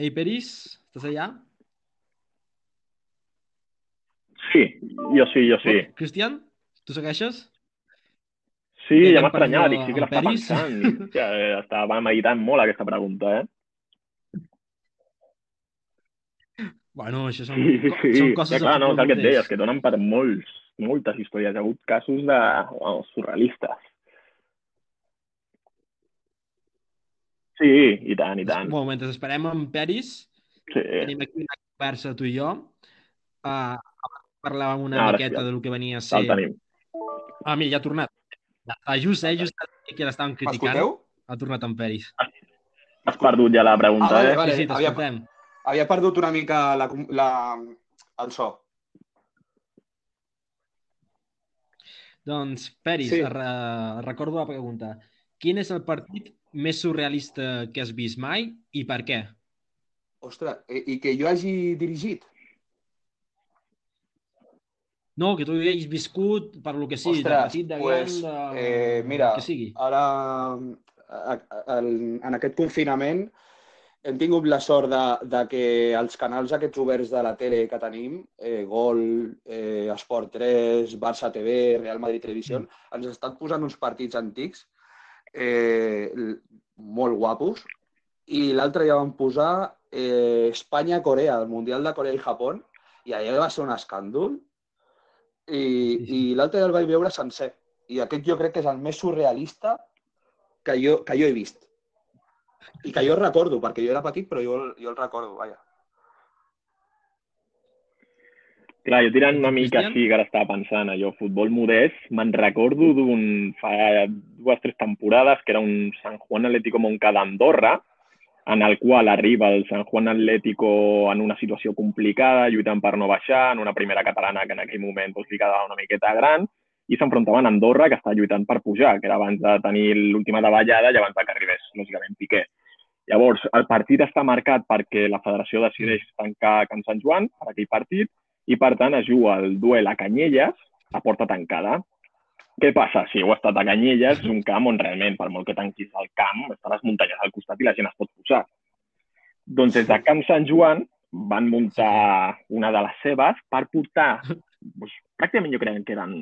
Ei, Peris, estàs allà? Sí, jo sí, jo sí. Cristian, tu segueixes? Sí, Ja ja que m'ha estranyat, parlo dic, sí que amb l'està Peris. pensant. Hòstia, eh, estava meditant molt aquesta pregunta, eh? Bueno, això són, Sí, sí, sí. són coses ja, clar, de no, és el que et deies, que donen per molts, moltes històries. Hi ha hagut casos de bueno, surrealistes. Sí, i tant, i tant. Bueno, mentre esperem en Peris, Sí. tenim aquí una conversa tu i jo. Uh, parlàvem una Ara miqueta sí, del que venia a El ser... tenim. Ah, mira, ja ha tornat. Ah, just, eh? Just que l'estàvem criticant. M'escolteu? Ha tornat en Peris. Has perdut ja la pregunta, Ah, vale, eh? vale. sí, sí, havia- t'escoltem. Havia perdut una mica la, la, el so. Doncs, Peris, Sí. re recordo la pregunta. Quin és el partit més surrealista que has vist mai i per què? Ostres, i, i que jo hagi dirigit? No, que tu hi hagis viscut per lo que sigui, de Ostres, petit, de pues, gran, de... eh, mira, que sigui. Ara, a, a, en, en aquest confinament, hem tingut la sort de, de que els canals aquests oberts de la tele que tenim, eh, Gol, eh, Esport 3, Barça TV, Real Madrid Televisió, ens estan posant uns partits antics eh, molt guapos. I l'altre ja van posar eh, Espanya-Corea, el Mundial de Corea i Japó, i allà va ser un escàndol I, i l'altre el vaig veure sencer. I aquest jo crec que és el més surrealista que jo, que jo he vist. I que jo recordo, perquè jo era petit, però jo, jo el recordo, vaja. Clar, jo tirant una mica així, que ara estava pensant, allò, futbol modest, me'n recordo d'un, fa dues tres temporades, que era un San Juan Atlético Montcada Andorra, en el qual arriba el San Juan Atlético en una situació complicada, lluitant per no baixar, en una primera catalana que en aquell moment doncs, li quedava una miqueta gran, i s'enfrontaven a Andorra, que està lluitant per pujar, que era abans de tenir l'última davallada i abans de que arribés, lògicament, Piqué. Llavors, el partit està marcat perquè la federació decideix tancar Can Sant Joan per aquell partit i, per tant, es juga el duel a Canyelles a porta tancada. Què passa? Si heu estat a Canyelles, és un camp on realment, per molt que tanquis el camp, estan les muntanyes al costat i la gent es pot posar. Doncs des de Camp Sant Joan van muntar una de les seves per portar, doncs, pràcticament jo crec que eren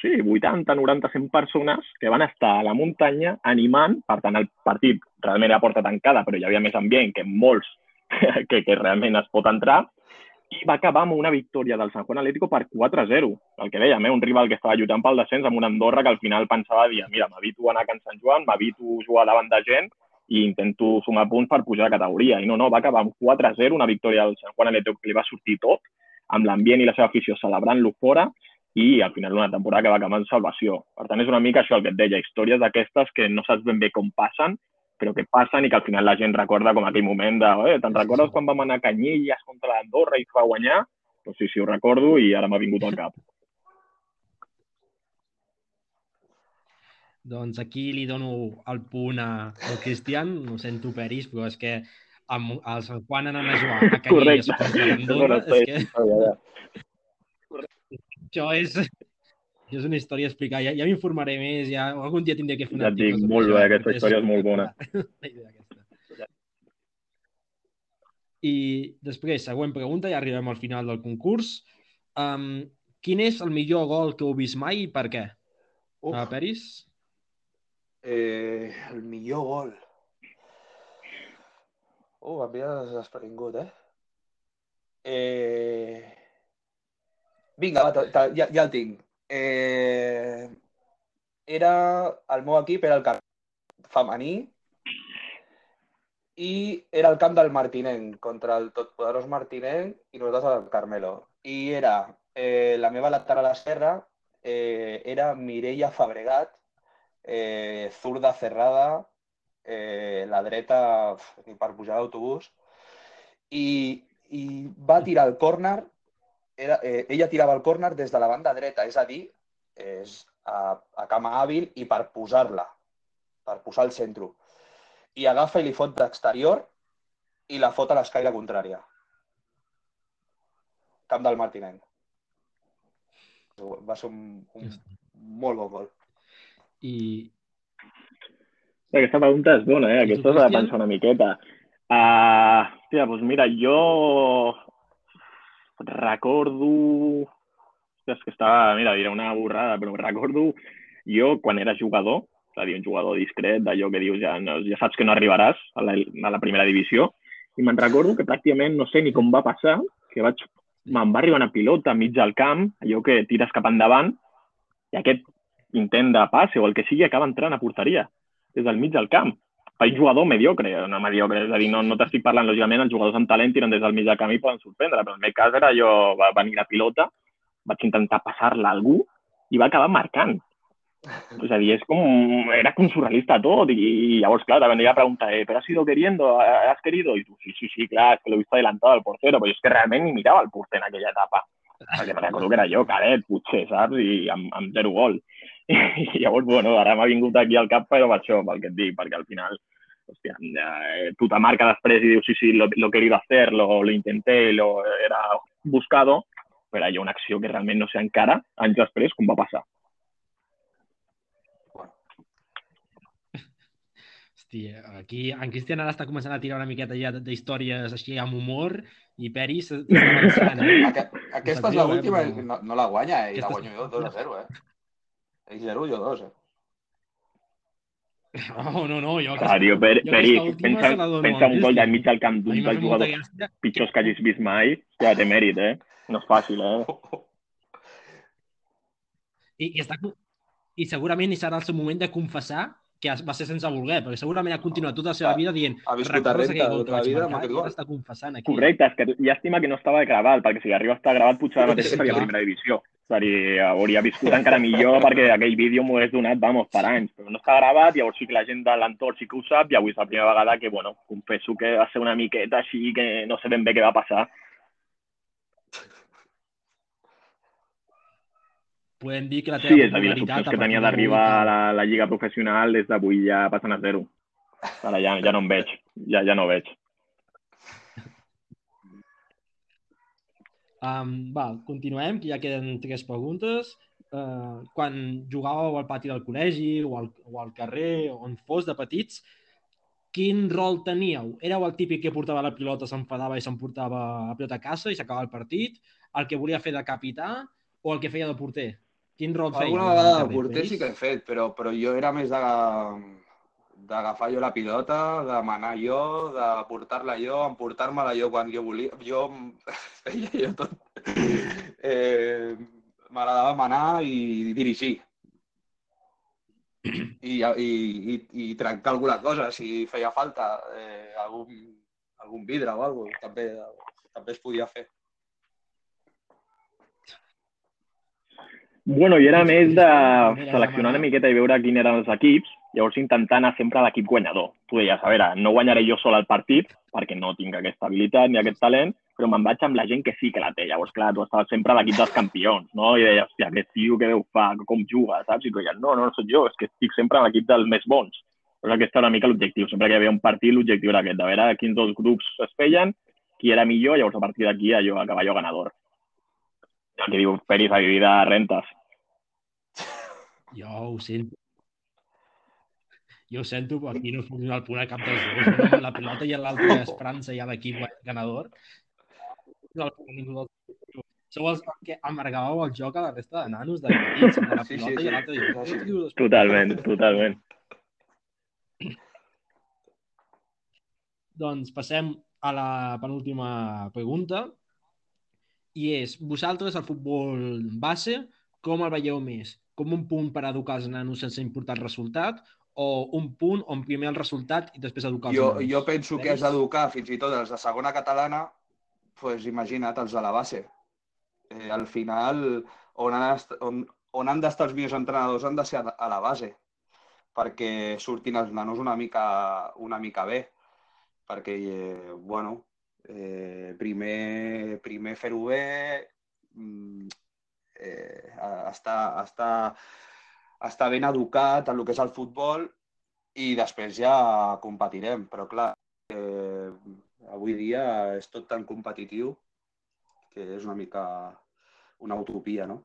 sí, 80, 90, 100 persones que van estar a la muntanya animant, per tant el partit realment era a porta tancada, però hi havia més ambient que molts que, que realment es pot entrar, i va acabar amb una victòria del San Juan Atlético per 4-0. El que dèiem, eh? un rival que estava lluitant pel descens amb una Andorra que al final pensava dir, mira, m'evito anar a Can Sant Joan, m'evito jugar davant de gent i intento sumar punts per pujar de categoria. I no, no, va acabar amb 4-0, una victòria del San Juan Atlético que li va sortir tot, amb l'ambient i la seva afició celebrant-lo fora, i al final una temporada que va acabar en salvació. Per tant, és una mica això el que et deia, històries d'aquestes que no saps ben bé com passen, però que passen i que al final la gent recorda com aquell moment de eh, te'n recordes quan vam anar a Canyelles contra l'Andorra i va guanyar? Doncs sí, sí, ho recordo i ara m'ha vingut al cap. Doncs aquí li dono el punt a, al Cristian, no sento peris, però és que amb el Sant Juan anant a jugar a Canyelles Correcte. contra l'Andorra, és que Ja, ja. això és, això és una història a explicar. Ja, ja m'informaré més, ja algun dia tindré que fer un Ja et dic, article sobre molt bé, aquesta història és molt bona. La idea aquesta. I després, següent pregunta, ja arribem al final del concurs. Um, quin és el millor gol que heu vist mai i per què? Uf, Uh, Peris? eh, el millor gol. Uh, em pilles desprevingut, eh? eh... Vinga, va, ja, ja el tinc. Eh... Era... El meu equip era el camp femení i era el camp del Martinenc contra el totpoderós Martinenc i nosaltres el Carmelo. I era eh, la meva lateral esquerra eh, era Mireia Fabregat, eh, zurda cerrada, eh, la dreta uf, ni per pujar d'autobús, i, i va tirar el córner, era, eh, ella tirava el córner des de la banda dreta, és a dir, és a, a cama hàbil i per posar-la, per posar el centre. I agafa i li fot d'exterior i la fot a l'escaire contrària. Camp del Martinenc. Va ser un, un molt bon gol. I Aquesta pregunta és bona, eh? Aquesta s'ha de pensar una miqueta. Uh, hòstia, doncs mira, jo recordo... Hòstia, és que estava... Mira, diré una borrada, però recordo jo, quan era jugador, és a dir, un jugador discret, d'allò que dius ja, no, ja saps que no arribaràs a la, a la primera divisió, i me'n recordo que pràcticament no sé ni com va passar, que vaig, me'n va arribar una pilota enmig del camp, allò que tires cap endavant, i aquest intent de passe o el que sigui acaba entrant a porteria, des del mig del camp. Per jugador mediocre, no mediocre, és a dir, no, no t'estic parlant, lògicament, els jugadors amb talent tiren des del mig del camp i poden sorprendre, però en el meu cas era jo, va venir la pilota, vaig intentar passar-la a algú i va acabar marcant. És a dir, és com, era com surrealista tot, i, i llavors, clar, te vendría a preguntar, eh, ¿pero has ido queriendo? ¿Has querido? Y tú, sí, sí, sí, clar, es que lo he visto adelantado al portero, però és que realment ni mirava el porter en aquella etapa. Perquè me recordo que era jo, cadet, potser, saps? I amb, amb zero gol. I llavors, bueno, ara m'ha vingut aquí al cap, però per això, pel que et dic, perquè al final, hòstia, eh, tu te marca després i dius, sí, sí, lo, lo he querido hacer, lo, lo intenté, lo era buscado, però hi ha una acció que realment no sé encara, anys després, com va passar. Hòstia, aquí en Cristian ara està començant a tirar una miqueta ja d'històries així amb humor i Peris avançant, eh? Aqu aquesta és eh, l'última i no, no la guanya, eh? I la Aquesta- guanyo jo 2 a 0, eh? Ell 0, jo 2, eh? No, no, no, jo... Clar, tio, per, jo última pensa, pensa al un gol de mig del camp d'un dels jugadors gràcia. pitjors que hagis vist mai. Ja té mèrit, eh? No és fàcil, eh? I, i, està, I segurament hi serà el seu moment de confessar que va ser sense voler, perquè segurament ha continuat tota la seva vida dient ha viscut a renta tota la vida amb aquest gol. Està confessant aquí. Correcte, és que llàstima que no estava gravat, perquè si arriba a estar gravat potser ara mateix seria primera divisió. Seria, hauria viscut encara millor perquè aquell vídeo m'ho hagués donat, vamos, per anys. Però no està gravat, llavors sí que la gent de l'entorn sí que ho sap i avui és la primera vegada que, bueno, confesso que va ser una miqueta així que no sé ben bé què va passar. Podem dir que la teva sí, és a dir, les opcions que tenia d'arribar a la, la lliga professional des d'avui ja passen a zero. Ara ja, ja no em veig, ja, ja no veig. Um, va, continuem, que ja queden tres preguntes. Uh, quan jugàveu al pati del col·legi o al, o al carrer, on fos de petits, quin rol teníeu? Éreu el típic que portava la pilota, s'enfadava i s'emportava la pilota a casa i s'acabava el partit? El que volia fer de capità o el que feia de porter? Quin rol feia? Alguna vegada de porter sí que he fet, però, però jo era més de d'agafar jo la pilota, de manar jo, de portar-la jo, emportar-me-la jo quan jo volia. Jo feia jo tot. Eh, M'agradava manar i dirigir. I, i, i, i trencar alguna cosa, si feia falta, eh, algun, algun vidre o alguna cosa, també, també es podia fer. Bueno, i era més de seleccionar una miqueta i veure quin eren els equips, llavors intentar anar sempre a l'equip guanyador. Tu deies, a veure, no guanyaré jo sol el partit, perquè no tinc aquesta habilitat ni aquest talent, però me'n vaig amb la gent que sí que la té. Llavors, clar, tu estaves sempre a l'equip dels campions, no? I deies, hòstia, aquest tio que deu fa, com juga, saps? I tu deies, no, no, no soc jo, és que estic sempre a l'equip dels més bons. Però aquest era una mica l'objectiu. Sempre que hi havia un partit, l'objectiu era aquest, de veure quins dos grups es feien, qui era millor, llavors a partir d'aquí allò, acabar jo ganador. El que diu Peris a vivir de rentes. Jo ho sento. Jo ho sento, però aquí no es funciona el punt a cap dels dos. No? La pilota i l'altre esperança ja l'equip ganador. Sou els que amargàveu el joc a la resta de nanos de petits, la pilota sí, sí, sí. i l'altre sí. Totalment, totalment. Doncs passem a la penúltima pregunta i és, vosaltres el futbol base com el veieu més? Com un punt per educar els nanos sense importar el resultat o un punt on primer el resultat i després educar els jo, nanos? Jo penso que és educar fins i tot els de segona catalana, pues imagina't els de la base. Eh, al final, on han, on, on han d'estar els millors entrenadors han de ser a la base perquè surtin els nanos una mica, una mica bé. Perquè, eh, bueno, eh, primer, primer fer-ho bé, mm, eh, està, està, està ben educat en el que és el futbol i després ja competirem. Però clar, eh, avui dia és tot tan competitiu que és una mica una utopia, no?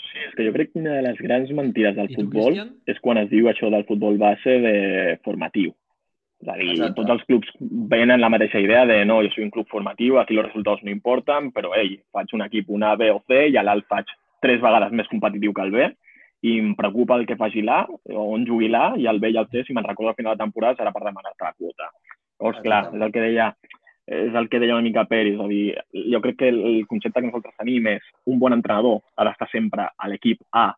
Sí, és que jo crec que una de les grans mentides del futbol Cristian? és quan es diu això del futbol base de formatiu. És a dir, Exacte. tots els clubs venen la mateixa idea de no, jo soy un club formatiu, aquí els resultats no importen, però ei, faig un equip, una A, B o C, i a l'alt faig tres vegades més competitiu que el B, i em preocupa el que faci l'A, on jugui l'A, i el B i el C, si me'n recordo al final de la temporada, serà per demanar-te la quota. Llavors, clar, és el que deia, és el que deia una mica Peri, és a dir, jo crec que el concepte que nosaltres tenim és un bon entrenador ha d'estar sempre a l'equip A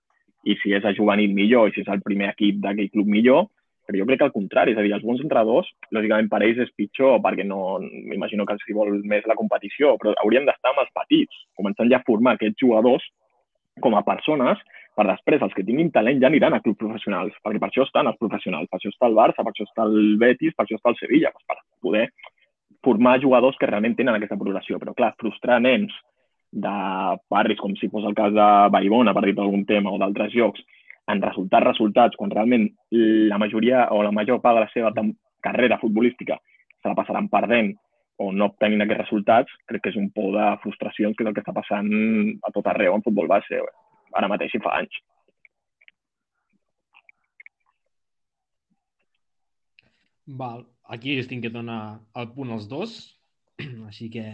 i si és a juvenil millor i si és el primer equip d'aquell club millor, però jo crec que al contrari, és a dir, els bons entrenadors, lògicament per ells és pitjor, perquè no, m'imagino que els vol més la competició, però hauríem d'estar amb els petits, començant ja a formar aquests jugadors com a persones, per després els que tinguin talent ja aniran a clubs professionals, perquè per això estan els professionals, per això està el Barça, per això està el Betis, per això està el Sevilla, doncs per poder formar jugadors que realment tenen aquesta progressió. Però clar, frustrar nens de barris, com si fos el cas de Vallibona, per dir algun tema, o d'altres llocs, en resultats resultats, quan realment la majoria o la major part de la seva carrera futbolística se la passaran perdent o no obtenint aquests resultats, crec que és un por de frustracions que és el que està passant a tot arreu en futbol base, ara mateix i fa anys. Val. Aquí es tinc que donar el punt als dos, així que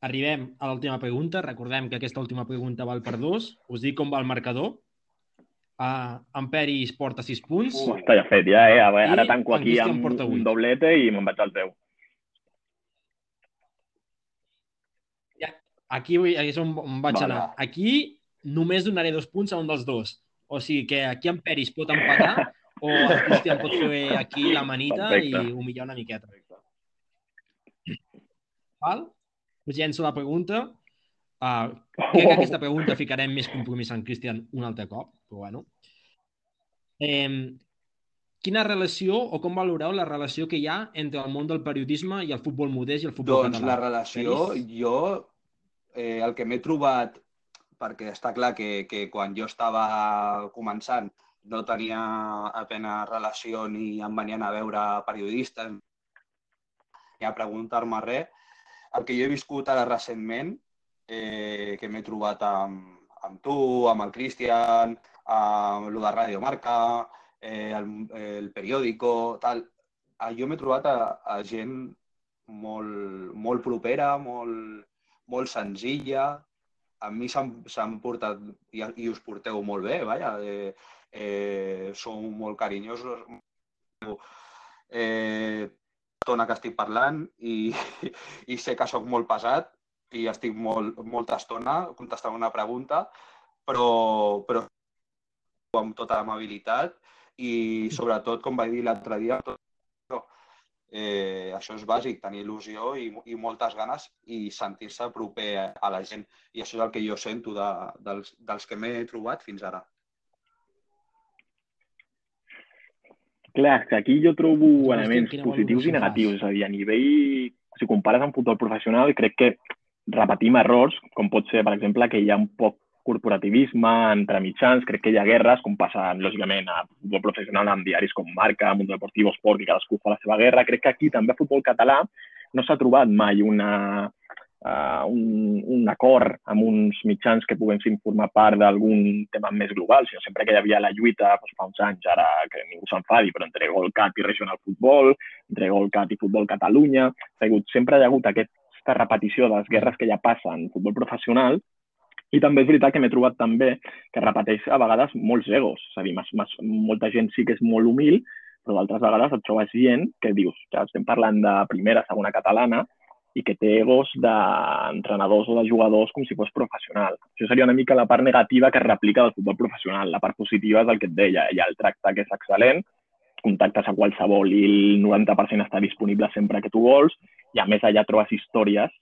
arribem a l'última pregunta. Recordem que aquesta última pregunta val per dos. Us dic com va el marcador. Uh, en Peris porta 6 punts. Uh, està ja fet, ja, eh? Ara, ara tanco aquí amb un doblete i me'n vaig al teu. Ja. aquí, aquí és on, on vaig Vale. anar. Aquí només donaré dos punts a un dels dos. O sigui que aquí en Peris pot empatar o el Cristian pot fer aquí la manita Perfecte. i humillar una miqueta. Val? Us llenço la pregunta. Uh, crec que aquesta pregunta ficarem més compromís en Cristian un altre cop, però bueno. Eh, quina relació o com valoreu la relació que hi ha entre el món del periodisme i el futbol modest i el futbol Doncs català? la relació, Peris? jo, eh, el que m'he trobat, perquè està clar que, que quan jo estava començant no tenia apenas relació ni em venien a veure periodistes ni a preguntar-me res. El que jo he viscut ara recentment, eh, que m'he trobat amb, amb tu, amb el Cristian, amb el de Ràdio Marca, eh, el, el periòdico, tal. Ah, Jo m'he trobat a, a gent molt, molt propera, molt, molt senzilla. A mi s'han portat, i, i us porteu molt bé, vaja. Eh, eh, sou molt carinyosos. Eh, estona que estic parlant i, i sé que sóc molt pesat i estic molt, molta estona contestant una pregunta, però, però amb tota amabilitat i sobretot, com vaig dir l'altre dia, tot eh, això és bàsic, tenir il·lusió i, i moltes ganes i sentir-se proper a la gent. I això és el que jo sento de, dels, dels que m'he trobat fins ara. Clar, que aquí jo trobo elements positius i negatius. És a dir, a nivell... Si compares amb futbol professional, crec que repetim errors, com pot ser, per exemple, que hi ha un poc corporativisme entre mitjans, crec que hi ha guerres, com passa, lògicament, a futbol professional amb diaris com Marca, Mundo Deportivo, Sport, i cadascú fa la seva guerra. Crec que aquí també a futbol català no s'ha trobat mai una, uh, un, un acord amb uns mitjans que puguin formar part d'algun tema més global, sinó sempre que hi havia la lluita doncs, fa uns anys, ara que ningú s'enfadi, però entre Golcat i Regional Futbol, entre Golcat i Futbol Catalunya, ha hagut, sempre hi ha hagut aquesta repetició de les guerres que ja passen en futbol professional i també és veritat que m'he trobat també que repeteix a vegades molts egos. És a dir, mas, mas, molta gent sí que és molt humil, però d'altres vegades et trobes gent que dius, ja estem parlant de primera, segona catalana, i que té egos d'entrenadors o de jugadors com si fos professional. Això seria una mica la part negativa que es replica del futbol professional. La part positiva és el que et deia, hi ha el tracte que és excel·lent, contactes a qualsevol i el 90% està disponible sempre que tu vols, i a més allà trobes històries,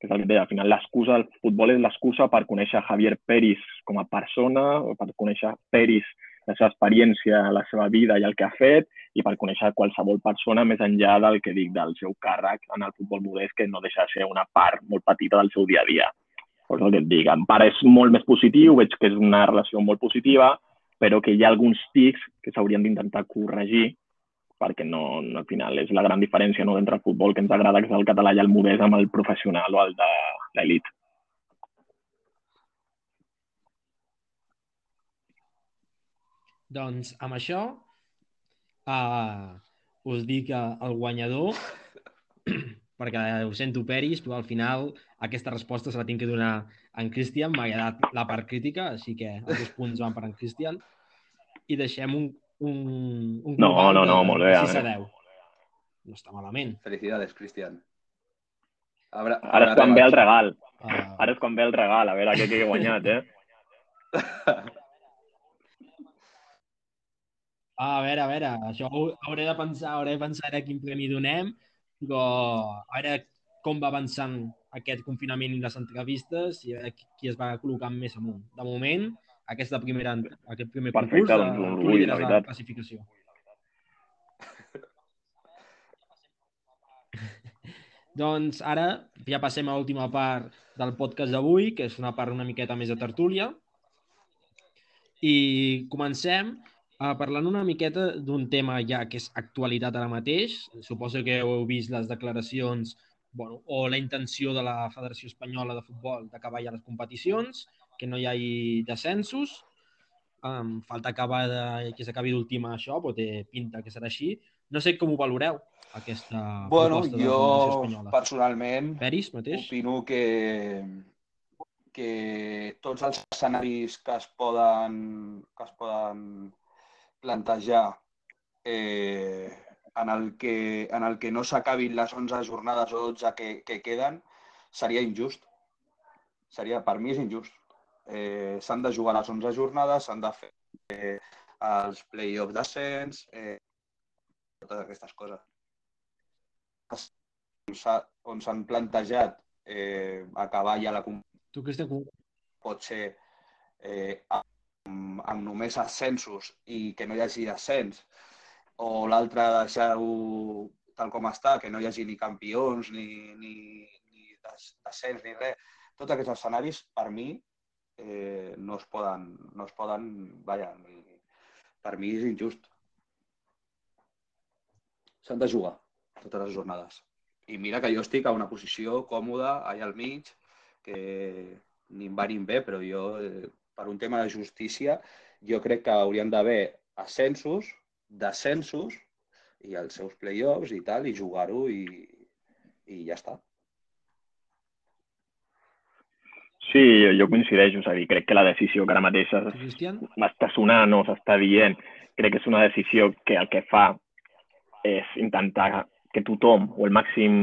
que és el que et deia, al final l'excusa del futbol és l'excusa per conèixer Javier Peris com a persona, o per conèixer Peris, la seva experiència, la seva vida i el que ha fet, i per conèixer qualsevol persona més enllà del que dic del seu càrrec en el futbol modest, que no deixa de ser una part molt petita del seu dia a dia. Pues el que et dic, en part és molt més positiu, veig que és una relació molt positiva, però que hi ha alguns tics que s'haurien d'intentar corregir perquè no, no, al final és la gran diferència no, entre el futbol que ens agrada, que és el català i el modest, amb el professional o el de l'elit. Doncs amb això uh, us dic uh, el guanyador perquè ho sento Peris, però al final aquesta resposta se la tinc que donar en Cristian, m'ha agradat la part crítica, així que els dos punts van per en Cristian i deixem un, un, un No, no, no, molt bé, de a 6 a veure. 10. No està malament. Felicidades, Cristian. Habrà, Ara és quan ve el regal. Uh, Ara és quan ve el regal, a veure què he guanyat, eh? a veure, a veure, això ho hauré de pensar, hauré de pensar a quin premi donem, però a veure com va avançant aquest confinament i les entrevistes i a veure qui- qui es va col·locant més amunt. De moment, aquesta primera, aquest primer Perfecte, concurs, doncs, un eh, tu orgull, la la classificació. doncs ara ja passem a l'última part del podcast d'avui, que és una part una miqueta més de tertúlia. I comencem uh, parlant una miqueta d'un tema ja que és actualitat ara mateix. Suposo que heu vist les declaracions bueno, o la intenció de la Federació Espanyola de Futbol d'acabar ja les competicions, que no hi hagi descensos. Um, falta acabar de, que s'acabi d'ultimar això, però té pinta que serà així. No sé com ho valoreu, aquesta Bueno, proposta de la jo Espanyola. personalment Peris mateix? opino que, que tots els escenaris que es poden, que es poden plantejar eh, en, el que, en el que no s'acabin les 11 jornades o 12 que, que queden seria injust. seria, per mi és injust. Eh, s'han de jugar les 11 jornades, s'han de fer eh, els play-off d'ascens, eh, totes aquestes coses. On s'han plantejat eh, acabar ja la Tu, Cristian, com... pot ser eh, amb, amb només ascensos i que no hi hagi ascens, o l'altre deixar-ho tal com està, que no hi hagi ni campions, ni, ni, ni descens, ni res. Tots aquests escenaris, per mi, eh, no es poden, no es poden, vaja, per mi és injust. S'han de jugar totes les jornades. I mira que jo estic a una posició còmoda, allà al mig, que ni em va ni em ve, però jo, eh, per un tema de justícia, jo crec que haurien d'haver ascensos, descensos i els seus play-offs i tal, i jugar-ho i, i ja està. Sí, jo coincideixo, és a dir, crec que la decisió que ara mateix m'està sonant o s'està dient, crec que és una decisió que el que fa és intentar que tothom o el màxim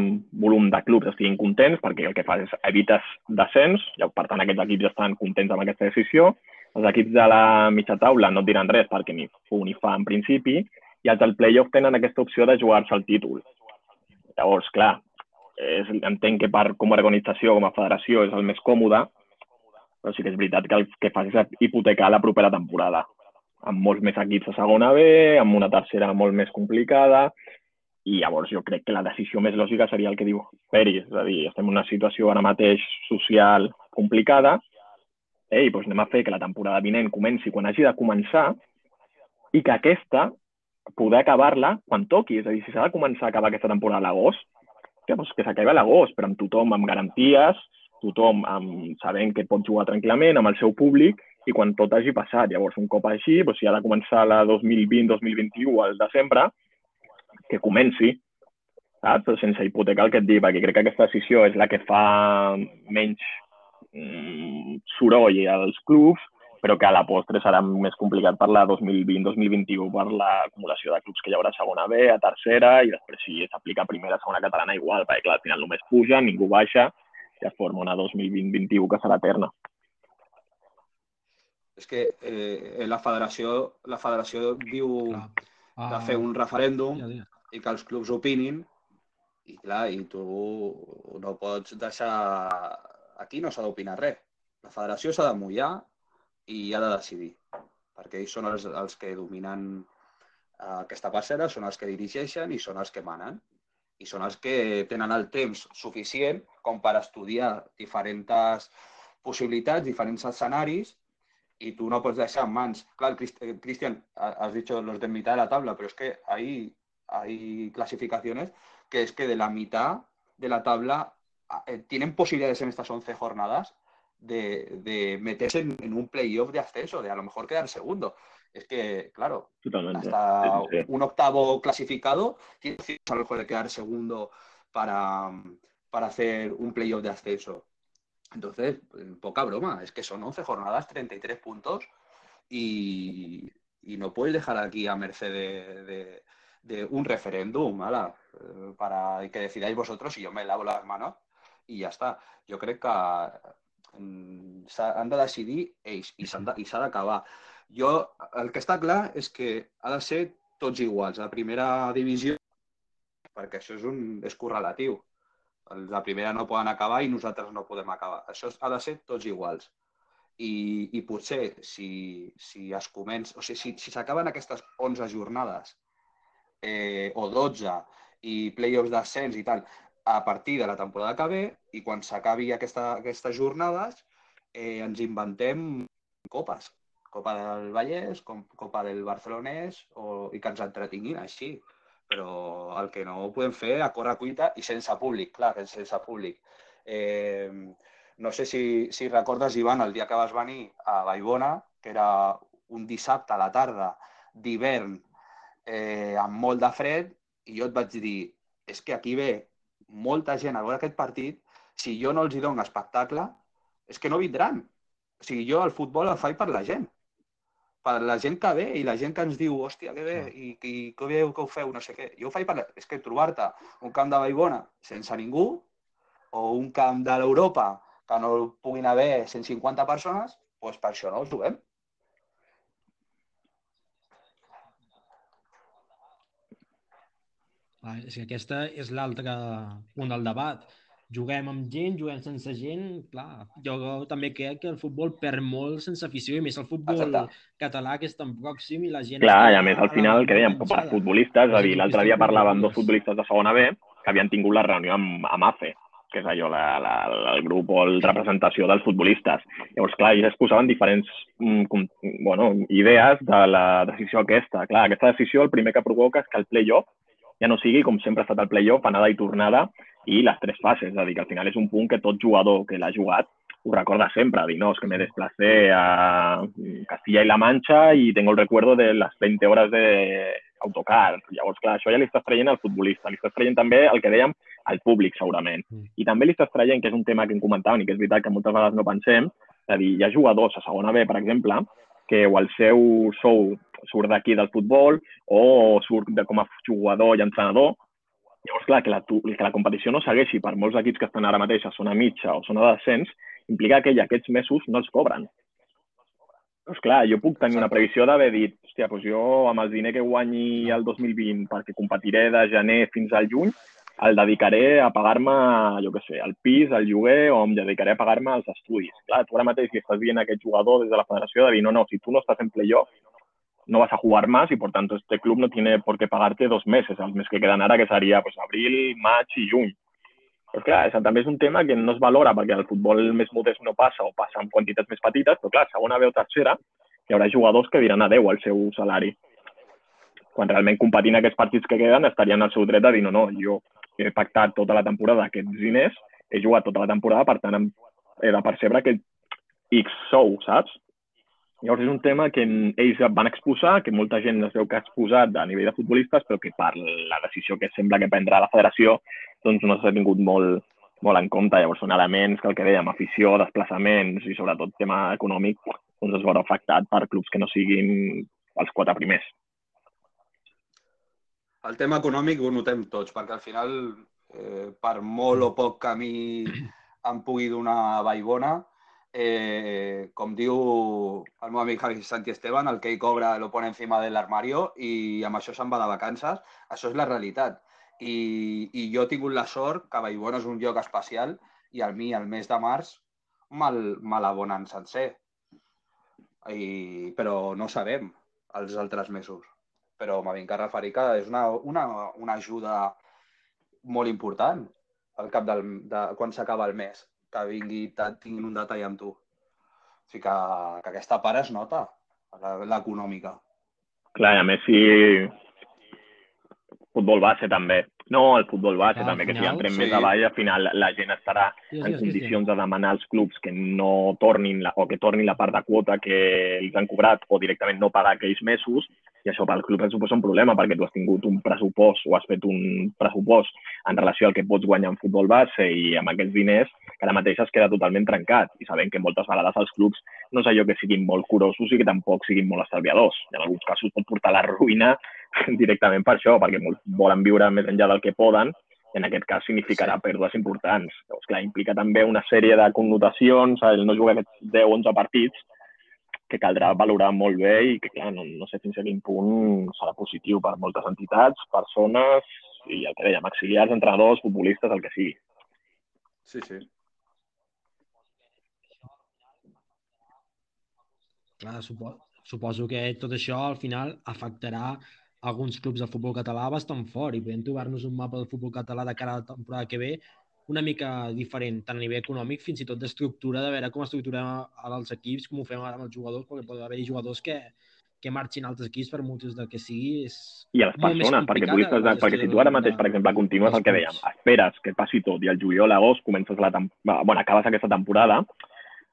volum de clubs estiguin contents perquè el que fa és evites descens, i per tant aquests equips estan contents amb aquesta decisió. Els equips de la mitja taula no et diran res perquè ni fu ni fa en principi, i els del playoff tenen aquesta opció de jugar-se el títol. Llavors, clar, és, entenc que per com a organització, com a federació, és el més còmode, però sí que és veritat que el que fas és hipotecar la propera temporada, amb molts més equips a segona B, amb una tercera molt més complicada, i llavors jo crec que la decisió més lògica seria el que diu Peris, és a dir, estem en una situació ara mateix social complicada, ei, doncs anem a fer que la temporada vinent comenci quan hagi de començar i que aquesta poder acabar-la quan toqui. És a dir, si s'ha de començar a acabar aquesta temporada a l'agost, que, doncs, que s'acabi a l'agost, però amb tothom amb garanties, tothom amb, sabent que pot jugar tranquil·lament amb el seu públic i quan tot hagi passat. Llavors, un cop així, doncs, si ha de començar la 2020-2021 al desembre, que comenci, saps? Però sense hipotecar el que et dic, perquè crec que aquesta decisió és la que fa menys mm, soroll als clubs, però que a la postre serà més complicat per la 2020-2021 per l'acumulació de clubs que hi haurà a segona B, a tercera, i després si s'aplica a primera, segona catalana igual, perquè clar, al final només puja, ningú baixa, i es forma una 2020-21 que serà eterna. És que eh, la federació, la federació diu clar. de fer un referèndum ja, ja i que els clubs opinin i clar, i tu no pots deixar... Aquí no s'ha d'opinar res. La federació s'ha de mullar i ha de decidir, perquè ells són els, els que dominen eh, aquesta parcel·la, són els que dirigeixen i són els que manen. I són els que tenen el temps suficient com per estudiar diferents possibilitats, diferents escenaris, i tu no pots deixar en mans... Clar, Cristian, has dit los de mitad de la tabla, però és que ahí hay clasificaciones que es que de la mitad de la tabla eh, tienen posibilidades en estas 11 jornadas de, de meterse en, en un playoff de acceso, de a lo mejor quedar segundo. Es que, claro, Totalmente. hasta sí, sí. un octavo clasificado tiene a lo mejor de quedar segundo para, para hacer un playoff de acceso. Entonces, poca broma, es que son 11 jornadas, 33 puntos y, y no puedes dejar aquí a merced de, de, de un referéndum, ala, eh, para que decidáis vosotros y yo me lavo las manos i ja està. Jo crec que han de decidir ells i s'ha d'acabar. Jo, el que està clar és que ha de ser tots iguals. La primera divisió, perquè això és, un, és correlatiu. La primera no poden acabar i nosaltres no podem acabar. Això ha de ser tots iguals. I, i potser, si, si es comença, o sigui, si s'acaben si aquestes 11 jornades eh, o 12 i playoffs d'ascens i tal a partir de la temporada que ve i quan s'acabi aquesta, aquestes jornades eh, ens inventem copes. Copa del Vallès, Copa del Barcelonès o, i que ens entretinguin així. Però el que no podem fer a córrer cuita i sense públic, clar, que sense públic. Eh, no sé si, si recordes, Ivan, el dia que vas venir a Baibona, que era un dissabte a la tarda d'hivern eh, amb molt de fred, i jo et vaig dir, és que aquí ve molta gent a veure aquest partit, si jo no els hi dono espectacle, és que no vindran. O sigui, jo el futbol el faig per la gent. Per la gent que ve i la gent que ens diu, hòstia, que bé, i, i que bé que ho feu, no sé què. Jo ho faig per... La... És que trobar-te un camp de Baibona sense ningú o un camp de l'Europa que no puguin haver 150 persones, doncs per això no ho juguem. Ah, és que aquesta és l'altre punt del debat. Juguem amb gent, juguem sense gent, clar, jo també crec que el futbol perd molt sense afició, i més el futbol Exacte. català que és tan pròxim i la gent... Clar, i a més al final, que dèiem, per futbolistes, és a dir, l'altre dia parlàvem amb dos futbolistes. de segona B que havien tingut la reunió amb, amb AFE, que és allò, la, la, el grup o la representació dels futbolistes. Llavors, clar, ells exposaven diferents mm, com, bueno, idees de la decisió aquesta. Clar, aquesta decisió el primer que provoca és que el play-off ja no sigui com sempre ha estat el play-off, anada i tornada, i les tres fases. És a dir, que al final és un punt que tot jugador que l'ha jugat ho recorda sempre, dir, no, es que me desplacé a Castilla y La Mancha y tengo el recuerdo de las 20 horas de autocar. Llavors, clar, això ja li estàs traient al futbolista, li estàs traient també el que dèiem al públic, segurament. Mm. I també li estàs traient, que és un tema que em comentaven i que és veritat que moltes vegades no pensem, és a dir, hi ha jugadors a segona B, per exemple, que o el seu sou surt d'aquí del futbol o surt de, com a jugador i entrenador. Llavors, clar, que la, que la competició no segueixi per molts equips que estan ara mateix a zona mitja o zona de descens, implica que ell aquests mesos no els cobren. Doncs clar, jo puc tenir una previsió d'haver dit, hòstia, doncs jo amb el diner que guanyi el 2020 perquè competiré de gener fins al juny, el dedicaré a pagar-me, jo què sé, el pis, el lloguer, o em dedicaré a pagar-me els estudis. Clar, tu ara mateix li estàs dient a aquest jugador des de la federació de dir, no, no, si tu no estàs en playoff, no vas a jugar más y por tanto este club no tiene por qué pagarte dos meses, el mes que quedan ara, que seria pues, abril, maig i juny. Però clar, això també és un tema que no es valora perquè el futbol més modest no passa o passa en quantitats més petites, però clar, segona o tercera hi haurà jugadors que diran adeu al seu salari. Quan realment competint aquests partits que queden estarien al seu dret a dir no, no, jo he pactat tota la temporada aquests diners, he jugat tota la temporada, per tant he de percebre aquest X sou, saps? Llavors és un tema que ells van exposar, que molta gent es veu que ha exposat a nivell de futbolistes, però que per la decisió que sembla que prendrà la federació doncs no s'ha tingut molt, molt en compte. Llavors són elements que el que dèiem, afició, desplaçaments i sobretot tema econòmic, doncs es veurà afectat per clubs que no siguin els quatre primers. El tema econòmic ho notem tots, perquè al final, eh, per molt o poc mi em pugui donar vallbona, eh, com diu el meu amic Javi Santi Esteban, el que ell cobra lo pone encima del armario i amb això se'n va de vacances. Això és la realitat. I, i jo he tingut la sort que Vallbona és un lloc especial i al mi, el mes de març, me l'abonen sencer. I, però no sabem els altres mesos però m'ha vingut a referir que és una, una, una ajuda molt important al cap del, de, quan s'acaba el mes, que vingui, tinguin un detall amb tu. O sigui que, que aquesta part es nota, l'econòmica. Clar, a més si futbol base també. No, el futbol base Clar, també, que si entrem sí. més avall, al final la gent estarà Digues, en digues, condicions de demanar als clubs que no tornin la, o que tornin la part de quota que els han cobrat o directament no pagar aquells mesos i això pel club suposa un problema perquè tu has tingut un pressupost o has fet un pressupost en relació al que pots guanyar en futbol base i amb aquests diners que ara mateix es queda totalment trencat i sabem que moltes vegades els clubs no és allò que siguin molt curosos i que tampoc siguin molt estalviadors. I en alguns casos pot portar la ruïna directament per això, perquè molts volen viure més enllà del que poden i en aquest cas significarà Sí. pèrdues importants. Llavors, clar, implica també una sèrie de connotacions, el no jugar aquests 10-11 partits, que caldrà valorar molt bé i que, clar, no, no sé fins a quin punt serà positiu per moltes entitats, persones i el que dèiem, auxiliars, entrenadors, futbolistes, el que sigui. Sí, sí. Clar, supo suposo que tot això al final afectarà alguns clubs del futbol català bastant fort i podem trobar-nos un mapa del futbol català de cara a la temporada que ve una mica diferent, tant a nivell econòmic fins i tot d'estructura, de veure com estructurem els equips, com ho fem ara amb els jugadors, perquè pot haver-hi jugadors que, que marxin a altres equips per motius del que sigui. És I a les persones, perquè, la de, perquè si tu ara de- mateix, per exemple, continues el que dèiem, esperes que passi tot i el juliol, agost, comences la tem- bueno, acabes aquesta temporada,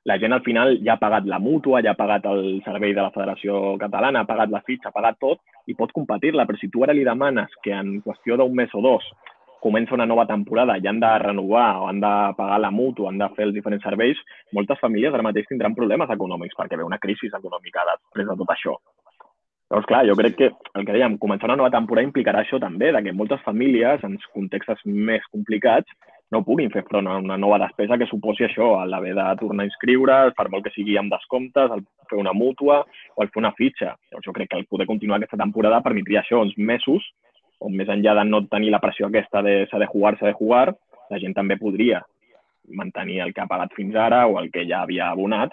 la gent al final ja ha pagat la mútua, ja ha pagat el servei de la Federació Catalana, ha pagat la fitxa, ha pagat tot i pot competir-la, però si tu ara li demanes que en qüestió d'un mes o dos comença una nova temporada i han de renovar o han de pagar la mútua, han de fer els diferents serveis, moltes famílies ara mateix tindran problemes econòmics perquè ve una crisi econòmica després de tot això. Llavors, clar, jo crec que el que dèiem, començar una nova temporada implicarà això també, de que moltes famílies, en contextes més complicats, no puguin fer front a una nova despesa que suposi això, l'haver de tornar a inscriure, per molt que sigui amb descomptes, el fer una mútua o el fer una fitxa. Llavors jo crec que el poder continuar aquesta temporada permetria això, uns mesos, on més enllà de no tenir la pressió aquesta de s'ha de jugar, s'ha de jugar, la gent també podria mantenir el que ha pagat fins ara o el que ja havia abonat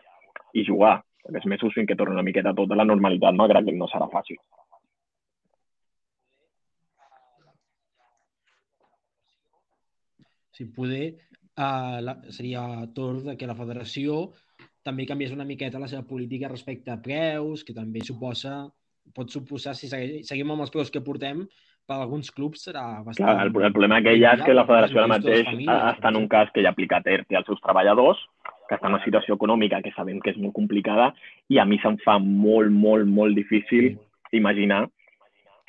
i jugar aquests mesos fins que torni una miqueta tot a la normalitat, malgrat que no serà fàcil. Si poder, uh, la, seria torn de que la federació. També canviés una miqueta la seva política respecte a preus, que també suposa, pot suposar, si seguim amb els preus que portem, per alguns clubs serà bastant... Clar, el, el problema que hi ha és que la federació ara mateix està en un cas que ja ha aplicat ERTE als seus treballadors, que està en una situació econòmica que sabem que és molt complicada i a mi se'm fa molt, molt, molt difícil imaginar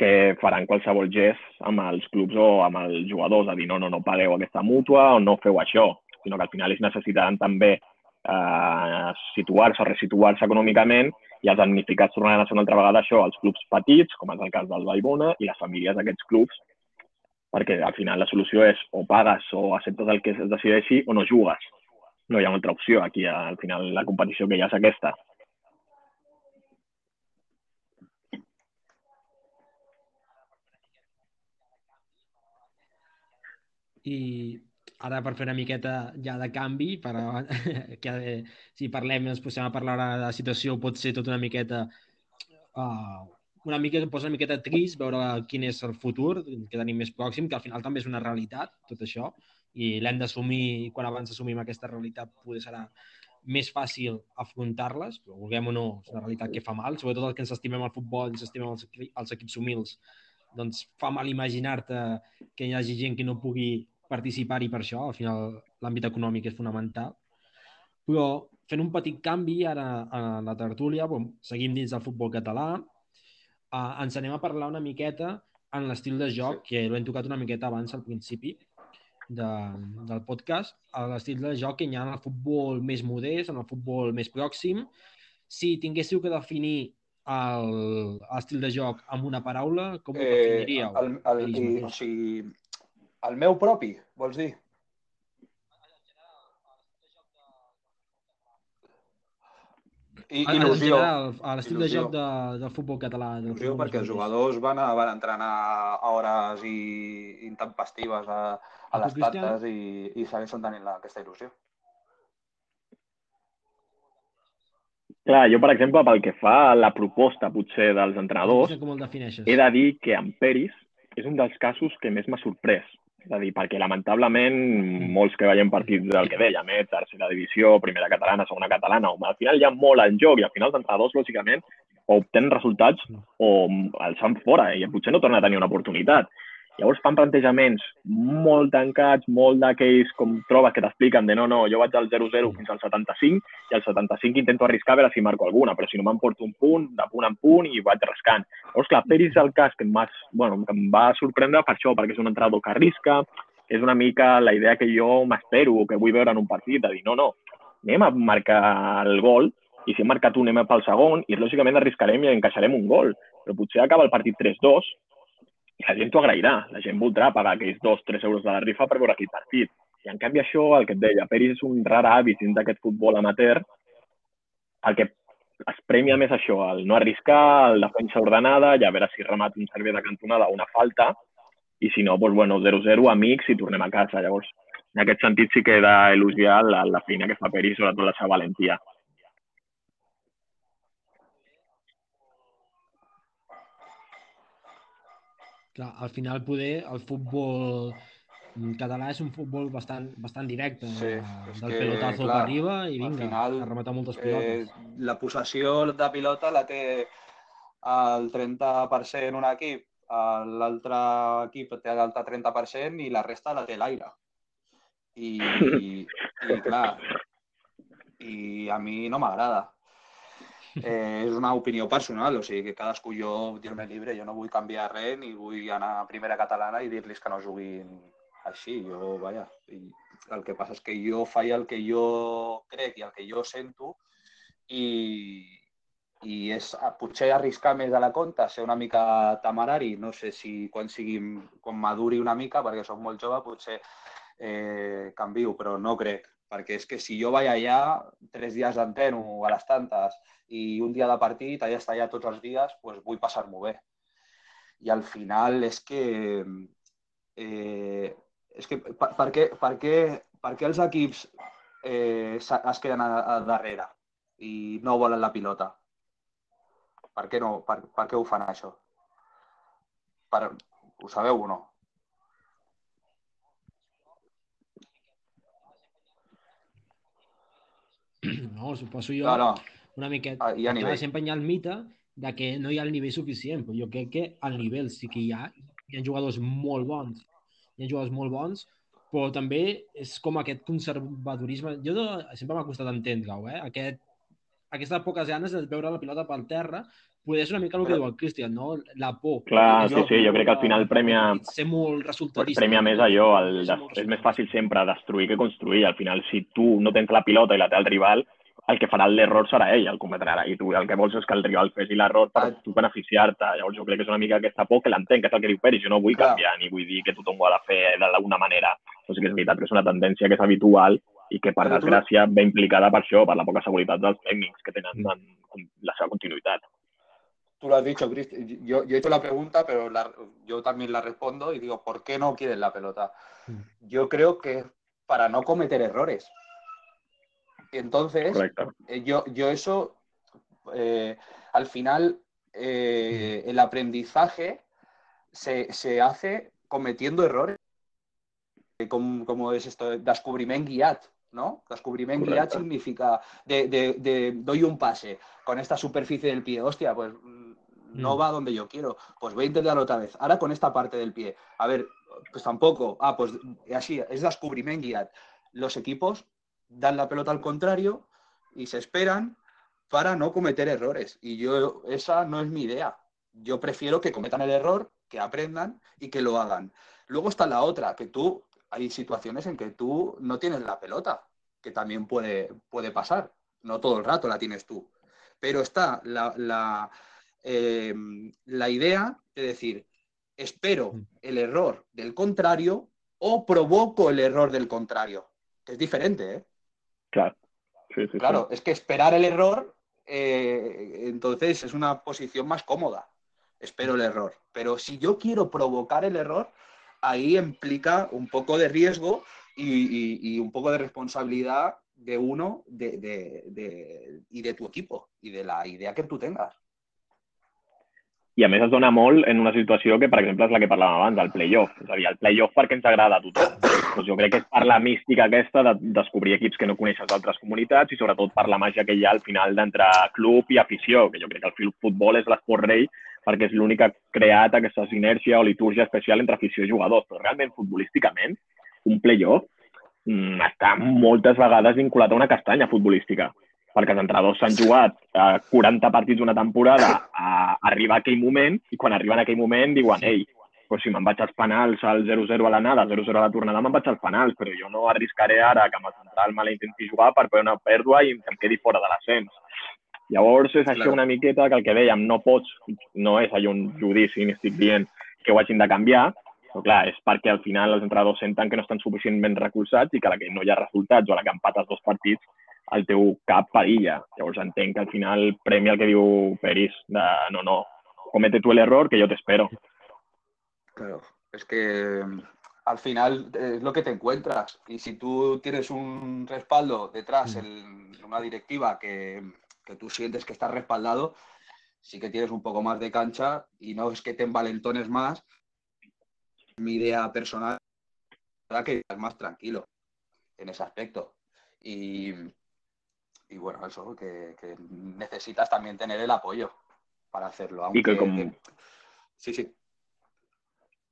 que faran qualsevol gest amb els clubs o amb els jugadors, a dir, no, no, no pagueu aquesta mútua o no feu això, sinó que al final ells necessitaran també eh, situar-se resituar-se econòmicament i els damnificats tornaran a ser una altra vegada això, els clubs petits, com és el cas del Baibona, i les famílies d'aquests clubs, perquè al final la solució és o pagues o acceptes el que es decideixi o no jugues. No hi ha una altra opció aquí, al final la competició que hi ha és aquesta. I ara per fer una miqueta ja de canvi, per, que si parlem, ens posem a parlar de la situació, pot ser tot una miqueta uh, una mica, posa una miqueta trist veure quin és el futur que tenim més pròxim, que al final també és una realitat, tot això, i l'hem d'assumir, quan abans assumim aquesta realitat poder serà més fàcil afrontar-les, però vulguem o no, és una realitat que fa mal, sobretot el que ens estimem al futbol, ens estimem els, els equips humils, doncs fa mal imaginar-te que hi hagi gent que no pugui participar-hi per això, al final l'àmbit econòmic és fonamental. Però fent un petit canvi ara a la tertúlia, bon, seguim dins del futbol català, uh, ens anem a parlar una miqueta en l'estil de joc, que l'hem tocat una miqueta abans al principi de, del podcast, l'estil de joc que hi ha en el futbol més modest, en el futbol més pròxim. Si tinguéssiu que definir l'estil de joc amb una paraula, com ho eh, definiríeu? El, el, el, o sigui, el meu propi, vols dir? I, a, il·lusió. a l'estil de joc de, del futbol català. Del il·lusió perquè els jugadors van, a, van entrenar a hores i intempestives a, a les tates i, i segueixen tenint la, aquesta il·lusió. Clar, jo, per exemple, pel que fa a la proposta, potser, dels entrenadors, com el defineixes? he de dir que en Peris és un dels casos que més m'ha sorprès. És a dir, perquè lamentablement molts que veiem partits del que dèiem, eh, tercera divisió, primera catalana, segona catalana, al final hi ha molt en joc i al final els entrenadors, lògicament, o obtenen resultats o els fan fora i potser no tornen a tenir una oportunitat. Llavors fan plantejaments molt tancats, molt d'aquells com trobes que t'expliquen de no, no, jo vaig al 0-0 fins al 75 i al 75 intento arriscar a veure si marco alguna, però si no m'emporto un punt, de punt en punt i vaig rascant. Llavors, clar, Peris és el cas que va, bueno, que em va sorprendre per això, perquè és un entrenador que arrisca, és una mica la idea que jo m'espero o que vull veure en un partit, de dir, no, no, anem a marcar el gol i si hem marcat un anem pel segon i lògicament arriscarem i encaixarem un gol. Però potser acaba el partit 3-2 i la gent t'ho agrairà. La gent voldrà pagar aquells 2-3 euros de la rifa per veure aquell partit. I en canvi això, el que et deia, Peris és un rar hàbit dins d'aquest futbol amateur, el que es premia més això, el no arriscar, el defensa ordenada, i a veure si remat un servei de cantonada o una falta, i si no, doncs, bueno, 0-0, amics, i tornem a casa. Llavors, en aquest sentit sí que he d'elogiar la, la feina que fa Peris, sobretot la seva valentia. Clar, al final poder el futbol català és un futbol bastant, bastant directe, sí, eh, del que, pelotazo clar, per arriba i vinga, final, a rematar moltes pilotes. Eh, la possessió de pilota la té el 30% un equip, l'altre equip té l'altre 30% i la resta la té l'aire. I, i, I clar, i a mi no m'agrada. Eh, és una opinió personal, o sigui que cadascú jo, dir-me llibre, jo no vull canviar res ni vull anar a primera catalana i dir-los que no juguin així. Jo, vaja, i el que passa és que jo faig el que jo crec i el que jo sento i, i és potser arriscar més de la compta, ser una mica temerari, no sé si quan sigui, quan maduri una mica, perquè soc molt jove, potser eh, canvio, però no crec, perquè és que si jo vaig allà tres dies d'enteno a les tantes i un dia de partit, allà està allà tots els dies, doncs vull passar-m'ho bé. I al final és que... Eh, és que per, per, què, per, què, per què els equips eh, es queden a, a darrere i no volen la pilota? Per què, no, per, per què ho fan això? Per, ho sabeu o no? No, suposo jo No, no. una miqueta. Ah, hi ha nivell. sempre hi ha el mite de que no hi ha el nivell suficient, però jo crec que el nivell sí que hi ha. Hi ha jugadors molt bons, hi ha jugadors molt bons, però també és com aquest conservadorisme. Jo no, sempre m'ha costat entendre-ho, eh? Aquest, aquestes poques ganes de veure la pilota per terra, poder ser una mica el que Però- diu el Cristian, no? La por. Clar, sí, sí, jo crec que al final premia, Ser molt pues resultadista. premia més allò, el, molt és més fàcil sempre destruir que construir. Al final, si tu no tens la pilota i la té el rival, el que farà l'error serà ell, el cometrà. I tu el que vols és que el rival fes l'error per Ah. tu beneficiar-te. Llavors jo crec que és una mica aquesta por que l'entenc, que és el que diu Peris. Jo no vull Clar. canviar ni vull dir que tothom ho ha de fer d'alguna manera. Però sí que és veritat que és una tendència que és habitual i que, per desgràcia, ve implicada per això, per la poca seguretat dels tècnics que tenen en, en la seva continuïtat. Tú lo has dicho, Cristian. Yo, yo he hecho la pregunta, pero la- yo también la respondo y digo, ¿por qué no quieren la pelota? Mm. Yo creo que para no cometer errores. Entonces, eh, yo, yo eso, eh, al final, eh, el aprendizaje se, se hace cometiendo errores. Com, como es esto? Descubriment guiat, ¿no? Descubriment guiat significa de, de- de doy un pase con esta superficie del pie, hostia, pues mm, no Mm. va donde yo quiero, pues voy a intentarlo otra vez. Ahora con esta parte del pie, a ver, pues tampoco, ah, pues así, es descubriment guiat. Los equipos dan la pelota al contrario y se esperan para no cometer errores. Y yo, esa no es mi idea. Yo prefiero que cometan el error, que aprendan y que lo hagan. Luego está la otra, que tú, hay situaciones en que tú no tienes la pelota, que también puede, puede pasar. No todo el rato la tienes tú. Pero está la, la, eh, la idea de decir, espero Mm. el error del contrario o provoco el error del contrario. Que es diferente, ¿eh? Clar. Sí, sí, Claro, es que esperar el error, eh, entonces es una posición más cómoda. Espero el error. Pero si yo quiero provocar el error, ahí implica un poco de riesgo y, y- y un poco de responsabilidad de uno de- de- de- y de tu equipo y de la idea que tú tengas. I a més es dona molt en una situació que, per exemple, és la que parlàvem abans, el play-off. És a dir, el play-off perquè ens agrada a tothom. Doncs jo crec que és per la mística aquesta de descobrir equips que no coneixes d'altres comunitats i sobretot per la màgia que hi ha al final d'entre club i afició, que jo crec que el futbol és l'esport rei perquè és l'únic que ha creat aquesta sinèrgia o litúrgia especial entre afició i jugadors. Però realment, futbolísticament, un play-off mm, està moltes vegades vinculat a una castanya futbolística perquè els entrenadors s'han jugat eh, 40 partits una temporada a arribar a aquell moment i quan arriben a aquell moment diuen ei, pues si me'n vaig als penals al 0-0 a l'anada, 0-0 a la tornada, me'n vaig als penals, però jo no arriscaré ara que amb el central me la intenti jugar per fer una pèrdua i que em quedi fora de l'ascens. Llavors és això una miqueta que el que dèiem, no pots, no és allò un judici ni estic dient que ho hagin de canviar, però clar, és perquè al final els entrenadors senten que no estan suficientment recolzats i que a la que no hi ha resultats o a la que empates dos partits el teu cap perilla. Llavors entenc que al final premi el que diu Peris de no, no, comete tú el error que yo te espero. Claro, es que mm, al final eh, es lo que te encuentras. Y si tú tienes un respaldo detrás, Mm. en una directiva que, que tú sientes que estás respaldado, sí que tienes un poco más de cancha y no es que te envalentones más. Mi idea personal es que estás más tranquilo en ese aspecto. Y, y bueno, eso, que, que necesitas también tener el apoyo para hacerlo. Y que aunque- com- que- Sí, sí.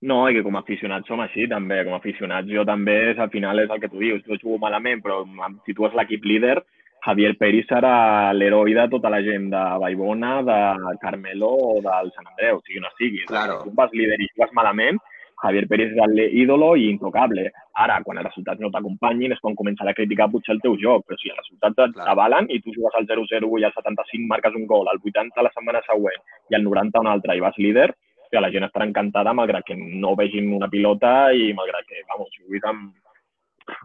No, i que com a aficionats som així també, com a aficionats jo també és, al final és el que tu dius, jo jugo malament, però si tu és l'equip líder, Javier Peris serà l'heroi de tota la gent de Baibona, de Carmelo o del Sant Andreu, sigui, no sigui. Claro. Si tu vas líder i jugues malament, Javier Peris és l'ídolo i intocable. Ara, quan els resultats no t'acompanyin, és quan començarà a criticar potser el teu joc, però si els resultats et Clar. t'avalen i tu jugues al 0-0 i al 75 marques un gol, al 80 la setmana següent i al 90 un altre i vas líder, que la gent estarà encantada malgrat que no vegin una pilota i malgrat que, vamos, amb,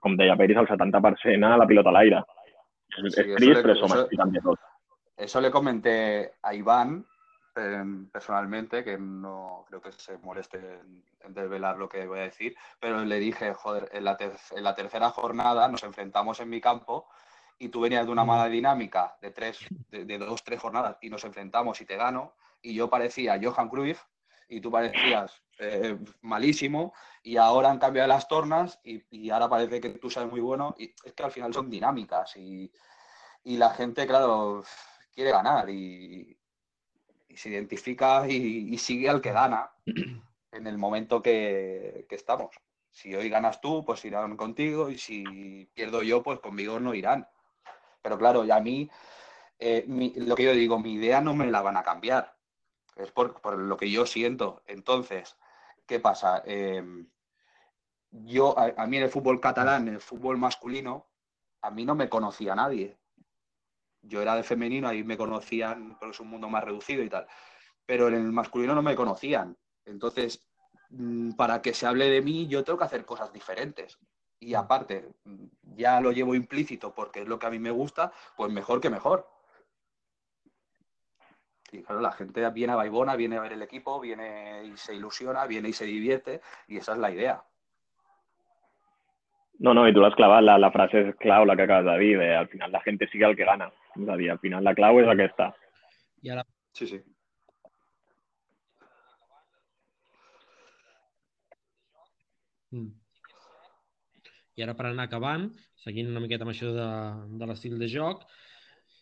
com deia Peris, el 70% a la pilota a l'aire. Sí, es trist, eso, eso, de todo. Eso le comenté a Iván eh, personalmente, que no creo que se moleste en, en, desvelar lo que voy a decir, pero le dije, joder, en la, ter en la tercera jornada nos enfrentamos en mi campo y tú venías de una mala dinámica de tres, de, de, dos, tres jornadas y nos enfrentamos y te gano, y yo parecía Johan Cruyff y tú parecías eh, malísimo y ahora han cambiado las tornas y, y, ahora parece que tú sabes muy bueno y es que al final son dinámicas y, y la gente, claro, quiere ganar y, y se identifica y, sigue al que gana en el momento que, que, estamos. Si hoy ganas tú, pues irán contigo y si pierdo yo, pues conmigo no irán. Pero claro, ya a mí, eh, lo que yo digo, mi idea no me la van a cambiar. Es por, lo que yo siento. Entonces, ¿qué pasa? Eh, yo, a, a, mí en el fútbol catalán, en el fútbol masculino, a mí no me conocía nadie. Yo era de femenino, ahí me conocían, pero es un mundo más reducido y tal. Pero en el masculino no me conocían. Entonces, mm, para que se hable de mí, yo tengo que hacer cosas diferentes. Y aparte, ya lo llevo implícito porque es lo que a mí me gusta, pues mejor que mejor. Y claro, la gente viene a Baibona, viene a ver el equipo, viene y se ilusiona, viene y se divierte, y esa es la idea. No, no, i tu l'has clavat, la, la frase és clau, la que acabes de dir, de, al final la gent sigue el que gana. És a dir, al final la clau és aquesta. I ara... Sí, sí. Mm. I ara per anar acabant, seguint una miqueta amb això de, de l'estil de joc,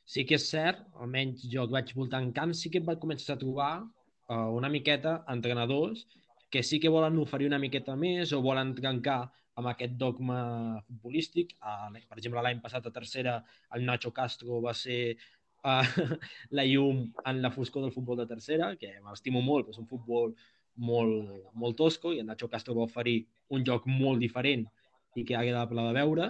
sí que és cert, almenys jo que vaig voltar en camp, sí que vaig començar a trobar uh, una miqueta entrenadors que sí que volen oferir una miqueta més o volen trencar amb aquest dogma futbolístic. Uh, per exemple, l'any passat a tercera el Nacho Castro va ser uh, la llum en la foscor del futbol de tercera, que m'estimo molt, però és un futbol molt, molt tosco i el Nacho Castro va oferir un joc molt diferent i que ha agradable de veure.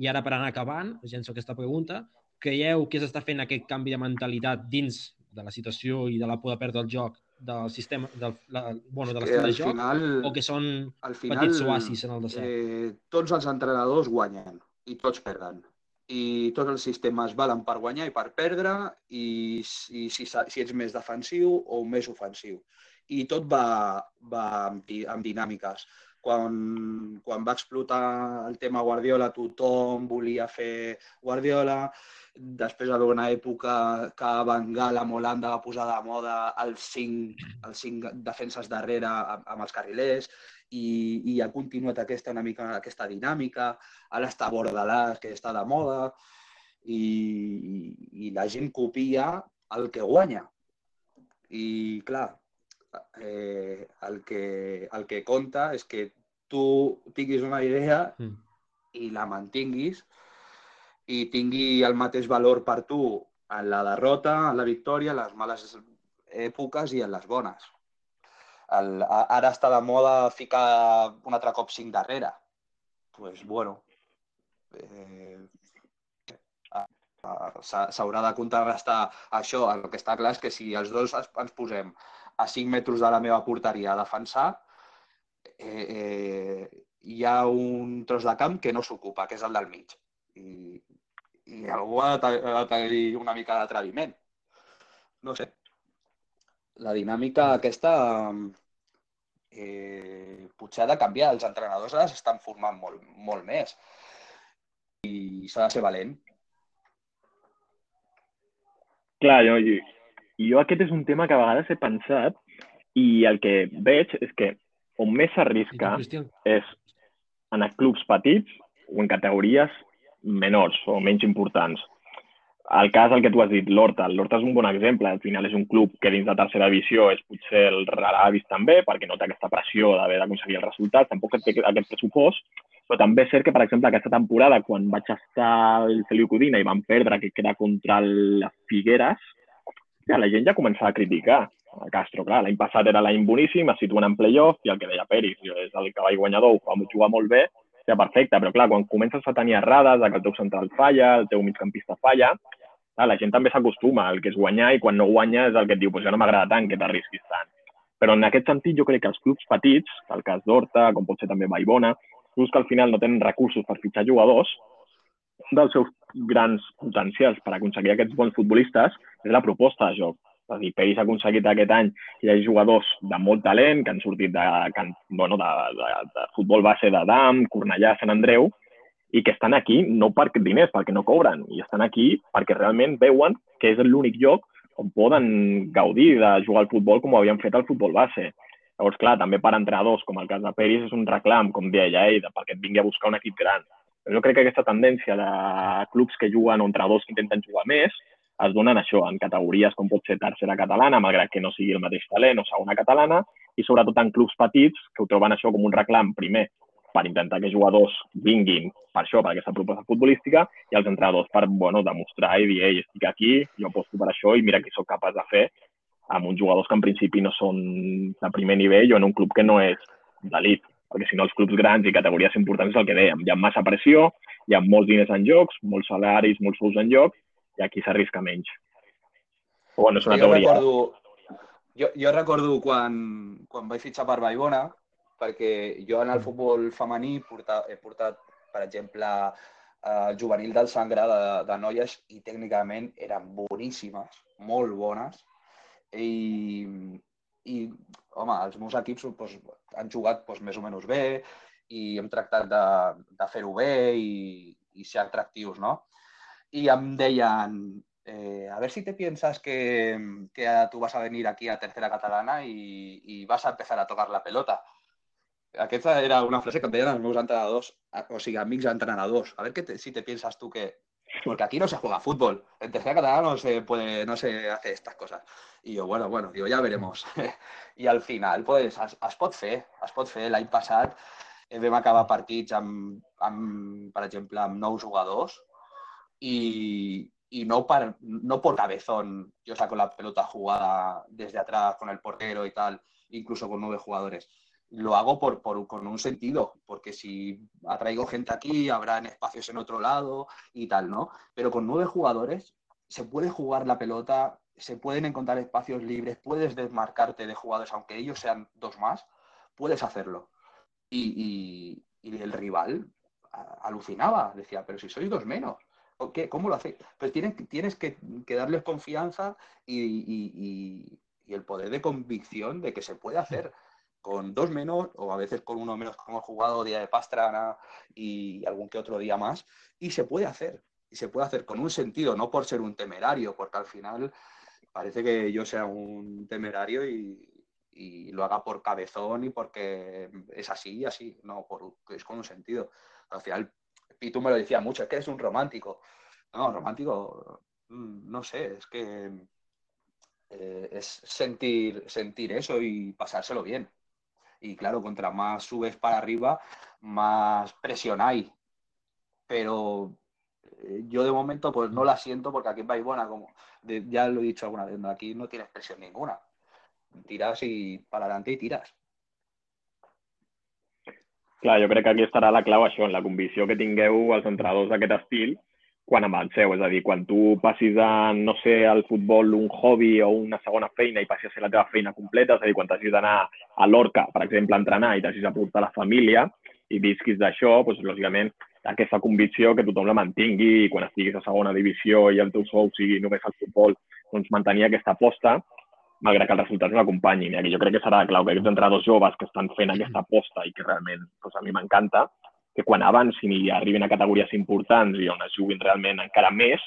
I ara, per anar acabant, llenço aquesta pregunta, creieu que s'està fent aquest canvi de mentalitat dins de la situació i de la por de perdre el joc del sistema, del, la, bueno, de l'estil de joc, final, o que són al final, petits oasis en el desert? Eh, tots els entrenadors guanyen i tots perden. I tots els sistemes valen per guanyar i per perdre, i, i si, si ets més defensiu o més ofensiu. I tot va, va amb, amb dinàmiques. Quan, quan va explotar el tema Guardiola, tothom volia fer Guardiola, Després haver una època que Van Gaal amb Holanda va posar de moda els cinc, els cinc defenses darrere amb els carrilers i, i ha continuat aquesta, una mica, aquesta dinàmica. Ara està Bordalàs, que està de moda i, i, i la gent copia el que guanya. I, clar, eh, el, que, el que compta és que tu tinguis una idea mm. i la mantinguis i tingui el mateix valor per tu en la derrota, en la victòria, en les males èpoques i en les bones. El, ara està de moda ficar un altre cop cinc darrere. Doncs, pues, bueno, eh, s'haurà de contrarrestar això. El que està clar és que si els dos ens posem a 5 metres de la meva porteria a defensar, eh, eh, hi ha un tros de camp que no s'ocupa, que és el del mig. I, i algú ha de tenir una mica d'atreviment. No sé. La dinàmica aquesta eh, potser ha de canviar. Els entrenadors ara s'estan formant molt, molt més i s'ha de ser valent. Clar, jo, jo, jo aquest és un tema que a vegades he pensat i el que veig és que on més s'arrisca és en clubs petits o en categories menors o menys importants. El cas, el que tu has dit, l'Horta. L'Horta és un bon exemple. Al final és un club que dins de tercera divisió és potser el Raravis també, perquè no té aquesta pressió d'haver d'aconseguir el resultat, tampoc té aquest pressupost, però també és cert que, per exemple, aquesta temporada, quan vaig estar al Feliu Codina i van perdre, que queda contra les Figueres, ja, la gent ja començava a criticar a Castro. Clar, l'any passat era l'any boníssim, es situen en playoff i el que deia Peris, és el cavall guanyador, ho va jugar molt bé, ja perfecte, però clar, quan comences a tenir errades, que el teu central falla, el teu migcampista falla, clar, la gent també s'acostuma al que és guanyar i quan no guanya és el que et diu, pues ja no m'agrada tant que t'arrisquis tant. Però en aquest sentit jo crec que els clubs petits, el cas d'Horta, com pot ser també Baibona, clubs que al final no tenen recursos per fitxar jugadors, un dels seus grans potencials per aconseguir aquests bons futbolistes és la proposta de joc. És a dir, Peris ha aconseguit aquest any que hi hagi jugadors de molt talent, que han sortit de, que, bueno, de, de, de futbol base d'Adam, Cornellà, Sant Andreu, i que estan aquí no per diners, perquè no cobren, i estan aquí perquè realment veuen que és l'únic lloc on poden gaudir de jugar al futbol com ho havien fet al futbol base. Llavors, clar, també per entrenadors, com el cas de Peris, és un reclam, com deia ell, perquè et vingui a buscar un equip gran. Jo crec que aquesta tendència de clubs que juguen o entrenadors que intenten jugar més es donen això, en categories com pot ser tercera catalana, malgrat que no sigui el mateix talent, o segona catalana, i sobretot en clubs petits que ho troben això com un reclam, primer, per intentar que jugadors vinguin per això, per aquesta proposta futbolística, i els entrenadors per bueno, demostrar i dir, ei, estic aquí, jo aposto per això i mira què sóc capaç de fer amb uns jugadors que en principi no són de primer nivell o en un club que no és d'elit. Perquè si no, els clubs grans i categories importants és el que dèiem. Hi ha massa pressió, hi ha molts diners en jocs, molts salaris, molts sous en joc, i aquí s'arrisca menys. Però, bueno, és una jo teoria. Recordo, jo, jo recordo quan, quan vaig fitxar per Baibona, perquè jo en el futbol femení porta, he portat, per exemple, el juvenil del Sangre de, de noies i tècnicament eren boníssimes, molt bones, i, i home, els meus equips doncs, han jugat doncs, més o menys bé i hem tractat de, de fer-ho bé i, i ser atractius, ¿no? Y em deien, eh, a ver si te piensas que, que tú vas a venir aquí a Tercera Catalana y, y vas a empezar a tocar la pelota. Aquesta era una frase que em deien els meus entrenadors, o sigui, amics entrenadors. A ver que te, si te piensas tú que, porque aquí no se juega fútbol. En tercera catalana no se puede, no se hace estas cosas. I jo, bueno, bueno, digo, ja veremos. I al final, pues, es, es pot fer, es pot fer. L'any passat eh, vam acabar partits amb, amb, per exemple, amb nou jugadors i, y no, par, no por cabezón yo saco la pelota jugada desde atrás con el portero y tal, incluso con nueve jugadores lo hago por, por, con un sentido, porque si atraigo gente aquí, habrán espacios en otro lado y tal, ¿no? Pero con nueve jugadores se puede jugar la pelota, se pueden encontrar espacios libres, puedes desmarcarte de jugadores, aunque ellos sean dos más, puedes hacerlo. Y, y, y el rival alucinaba, decía, pero si sois dos menos, ¿cómo lo hacéis? Pues tienes, que, darles confianza y, el poder de convicción de que se puede hacer con dos menos o a veces con uno menos como hemos jugado día de Pastrana y algún que otro día más y se puede hacer y se puede hacer con un sentido no por ser un temerario porque al final parece que yo sea un temerario y, y lo haga por cabezón y porque es así y así no por es con un sentido al final Pitu me lo decía mucho es que es un romántico no romántico mm, no sé es que eh, es sentir sentir eso y pasárselo bien y claro, contra más subes para arriba, más presión hay. Pero eh, yo de momento pues no la siento porque aquí en Baibona, como ya lo he dicho alguna vez, aquí no tienes presión ninguna. Tiras i per adelante i tires. Clar, jo crec que aquí estarà la clau això, en la convicció que tingueu els entrenadors d'aquest estil quan avanceu. És a dir, quan tu passis a, no sé, al futbol un hobby o una segona feina i passis a ser la teva feina completa, és a dir, quan t'hagis d'anar a l'Orca, per exemple, a entrenar i t'hagis de portar la família i visquis d'això, doncs, lògicament, aquesta convicció que tothom la mantingui i quan estiguis a segona divisió i el teu sou sigui només al futbol, doncs mantenir aquesta aposta, malgrat que els resultats no l'acompanyin. I aquí jo crec que serà clau que aquests entrenadors joves que estan fent aquesta aposta i que realment doncs, a mi m'encanta, que quan avancin i arribin a categories importants i on es juguin realment encara més,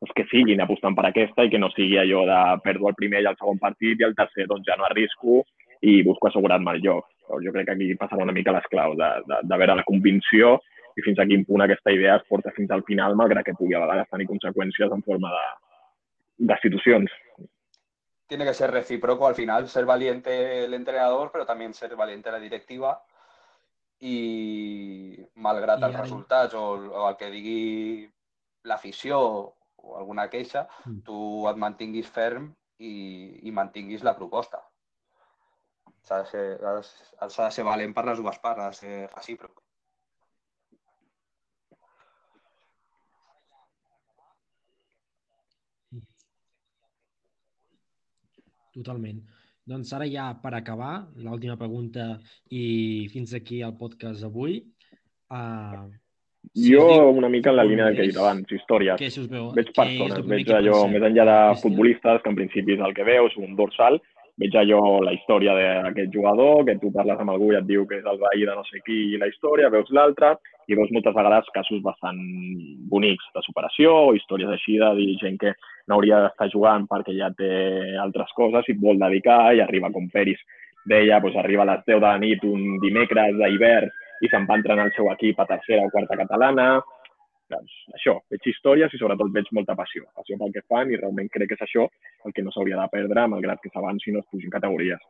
doncs que siguin apostant per aquesta i que no sigui allò de perdre el primer i el segon partit i el tercer doncs ja no arrisco i busco assegurar-me el lloc. Jo crec que aquí passarà una mica l'esclau de, de, de veure la convicció i fins a quin punt aquesta idea es porta fins al final, malgrat que pugui a vegades tenir conseqüències en forma de, de situacions. Tiene que ser recíproco al final, ser valiente el entrenador, pero también ser valiente la directiva i malgrat I els resultats o, o el que digui l'afició o alguna queixa, mm. tu et mantinguis ferm i, i mantinguis la proposta. S'ha de, ser, de ser valent per les dues parts, ha de ser recíproc. Totalment. Doncs ara ja per acabar, l'última pregunta i fins aquí el podcast d'avui. Uh, si jo diu, una mica en la línia del que he dit abans, històries. Què us veu? Veig persones, veig allò, més enllà de futbolistes, que en principi és el que veus, un dorsal, veig allò, la història d'aquest jugador, que tu parles amb algú i et diu que és el veí de no sé qui la història, veus l'altra, i veus moltes vegades casos bastant bonics de superació o històries així de dir gent que no hauria d'estar jugant perquè ja té altres coses i vol dedicar i arriba com Peris deia, doncs arriba a les 10 de la nit un dimecres d'hivern i se'n va entrar en el seu equip a tercera o quarta catalana. Doncs això, veig històries i sobretot veig molta passió. Passió pel que fan i realment crec que és això el que no s'hauria de perdre, malgrat que s'avanci i no es pugin categories.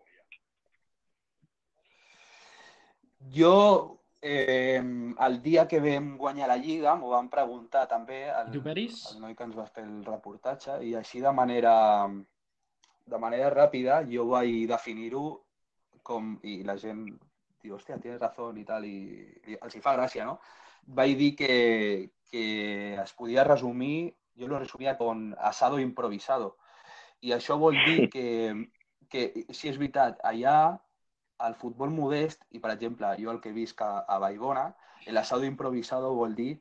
Jo, eh, el dia que vam guanyar la Lliga, m'ho van preguntar també el, el noi que ens va fer el reportatge i així de manera, de manera ràpida jo vaig definir-ho com, i la gent diu, hòstia, tienes razón i tal, i, i els hi fa gràcia, no? Vaig dir que, que es podia resumir, jo lo resumia con asado improvisado. I això vol dir que, que si és veritat, allà al futbol modest, i per exemple, jo el que visc a, a Baigona, l'asado improvisado vol dir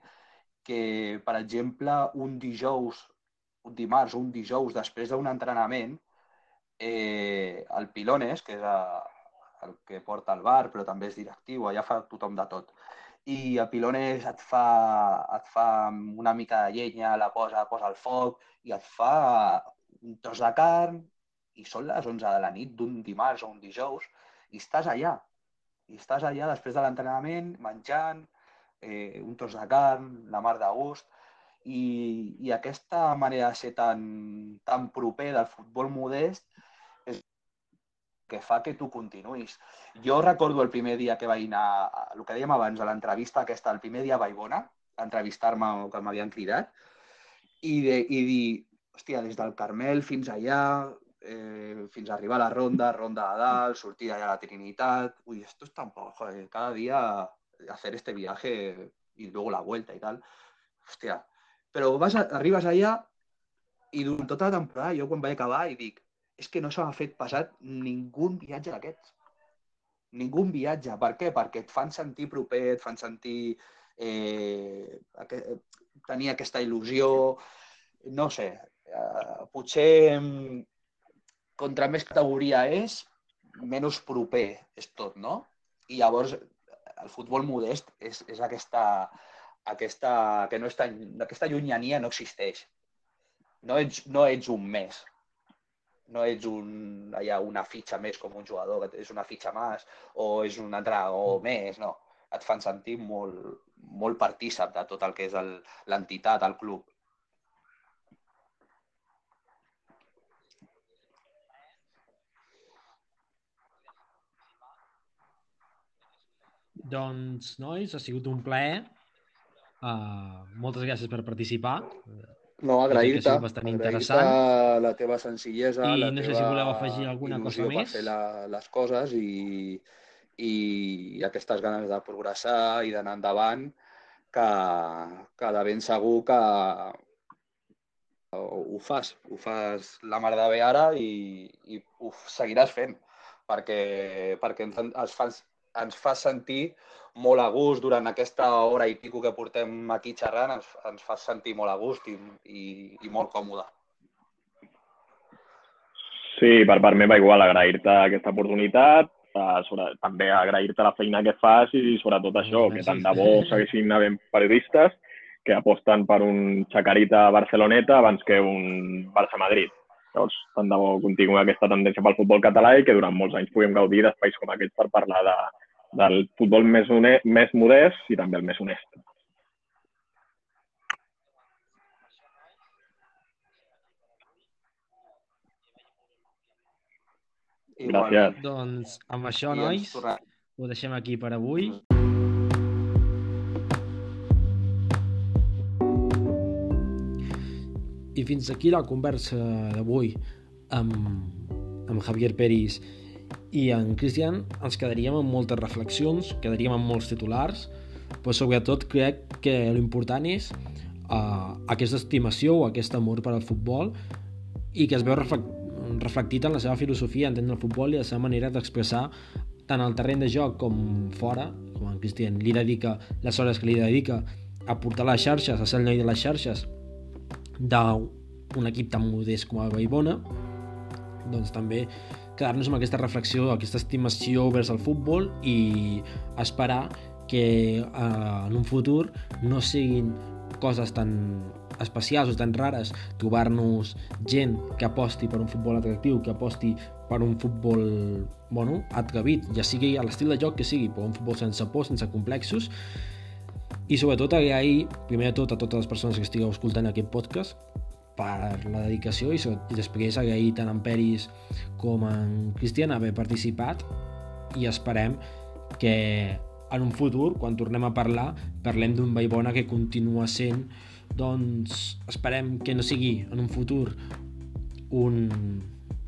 que, per exemple, un dijous, un dimarts o un dijous després d'un entrenament, eh, el Pilones, que és a, el que porta el bar, però també és directiu, allà fa tothom de tot. I a Pilones et fa, et fa una mica de llenya, la posa, posa al foc i et fa un tros de carn i són les 11 de la nit d'un dimarts o un dijous i estàs allà. I estàs allà després de l'entrenament, menjant, eh, un tros de carn, la mar de gust, i, i aquesta manera de ser tan, tan proper del futbol modest que fa que tu continuïs. Jo recordo el primer dia que vaig anar, el que dèiem abans, a l'entrevista aquesta, el primer dia a Baigona, a entrevistar-me que m'havien cridat, i, de, i dir, hòstia, des del Carmel fins allà, eh, fins a arribar a la ronda, ronda de dalt, sortir allà a la Trinitat, ui, esto es tan poco, joder, cada dia hacer este viaje y luego la vuelta y tal. Hòstia, però vas a, arribes allà i durant tota la temporada jo quan vaig acabar i dic és que no s'ha fet passat ningú viatge d'aquests. Ningú viatge. Per què? Perquè et fan sentir proper, et fan sentir eh, tenir aquesta il·lusió. No sé, eh, potser contra més categoria és, menys proper és tot, no? I llavors el futbol modest és, és aquesta, aquesta, que no està, aquesta llunyania no existeix. No ets, no ets un mes, no ets un, allà una fitxa més com un jugador, que és una fitxa més, o és un entrenador mm. més, no. Et fan sentir molt, molt partícip de tot el que és l'entitat, el club. Doncs, nois, ha sigut un plaer. Uh, moltes gràcies per participar. No, agrair-te bastant interessant. la teva senzillesa, I la no teva sé si voleu afegir alguna cosa més. per fer la, les coses i, i aquestes ganes de progressar i d'anar endavant que, que de ben segur que ho fas, ho fas la mar de bé ara i, i ho seguiràs fent perquè, perquè ens, ens, fas, ens fa sentir molt a gust durant aquesta hora i pico que portem aquí xerrant, ens, ens fa sentir molt a gust i, i, i molt còmode. Sí, per part meva igual, agrair-te aquesta oportunitat, uh, sobre, també agrair-te la feina que fas i sobretot això, que tant de bo segueixin havent periodistes que aposten per un Chacarita Barceloneta abans que un Barça-Madrid. Llavors, tant de bo continuï aquesta tendència pel futbol català i que durant molts anys puguem gaudir d'espais com aquests per parlar de, del futbol més, més modest i també el més honest. Gràcies. Doncs amb això, nois, ho deixem aquí per avui. I fins aquí la conversa d'avui amb, amb Javier Peris i en Cristian ens quedaríem amb moltes reflexions, quedaríem amb molts titulars, però sobretot crec que l'important és uh, aquesta estimació o aquest amor per al futbol i que es veu reflect reflectit en la seva filosofia, entendre el futbol i la seva manera d'expressar tant al terreny de joc com fora, com en Cristian li dedica les hores que li dedica a portar les xarxes, a ser el noi de les xarxes d'un equip tan modest com el Baibona, doncs també quedar-nos amb aquesta reflexió, aquesta estimació vers el futbol i esperar que eh, en un futur no siguin coses tan especials o tan rares trobar-nos gent que aposti per un futbol atractiu, que aposti per un futbol bueno, atrevit, ja sigui a l'estil de joc que sigui, però un futbol sense por, sense complexos, i sobretot agrair, primer de tot, a totes les persones que estigueu escoltant aquest podcast, per la dedicació i, i després agrair tant en Peris com en Cristian haver participat i esperem que en un futur, quan tornem a parlar, parlem d'un Vallbona que continua sent doncs esperem que no sigui en un futur un,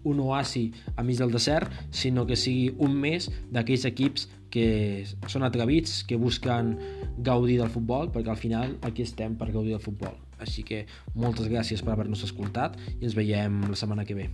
un oasi a mig del desert, sinó que sigui un més d'aquells equips que són atrevits, que busquen gaudir del futbol, perquè al final aquí estem per gaudir del futbol. Així que moltes gràcies per haver-nos escoltat i ens veiem la setmana que ve.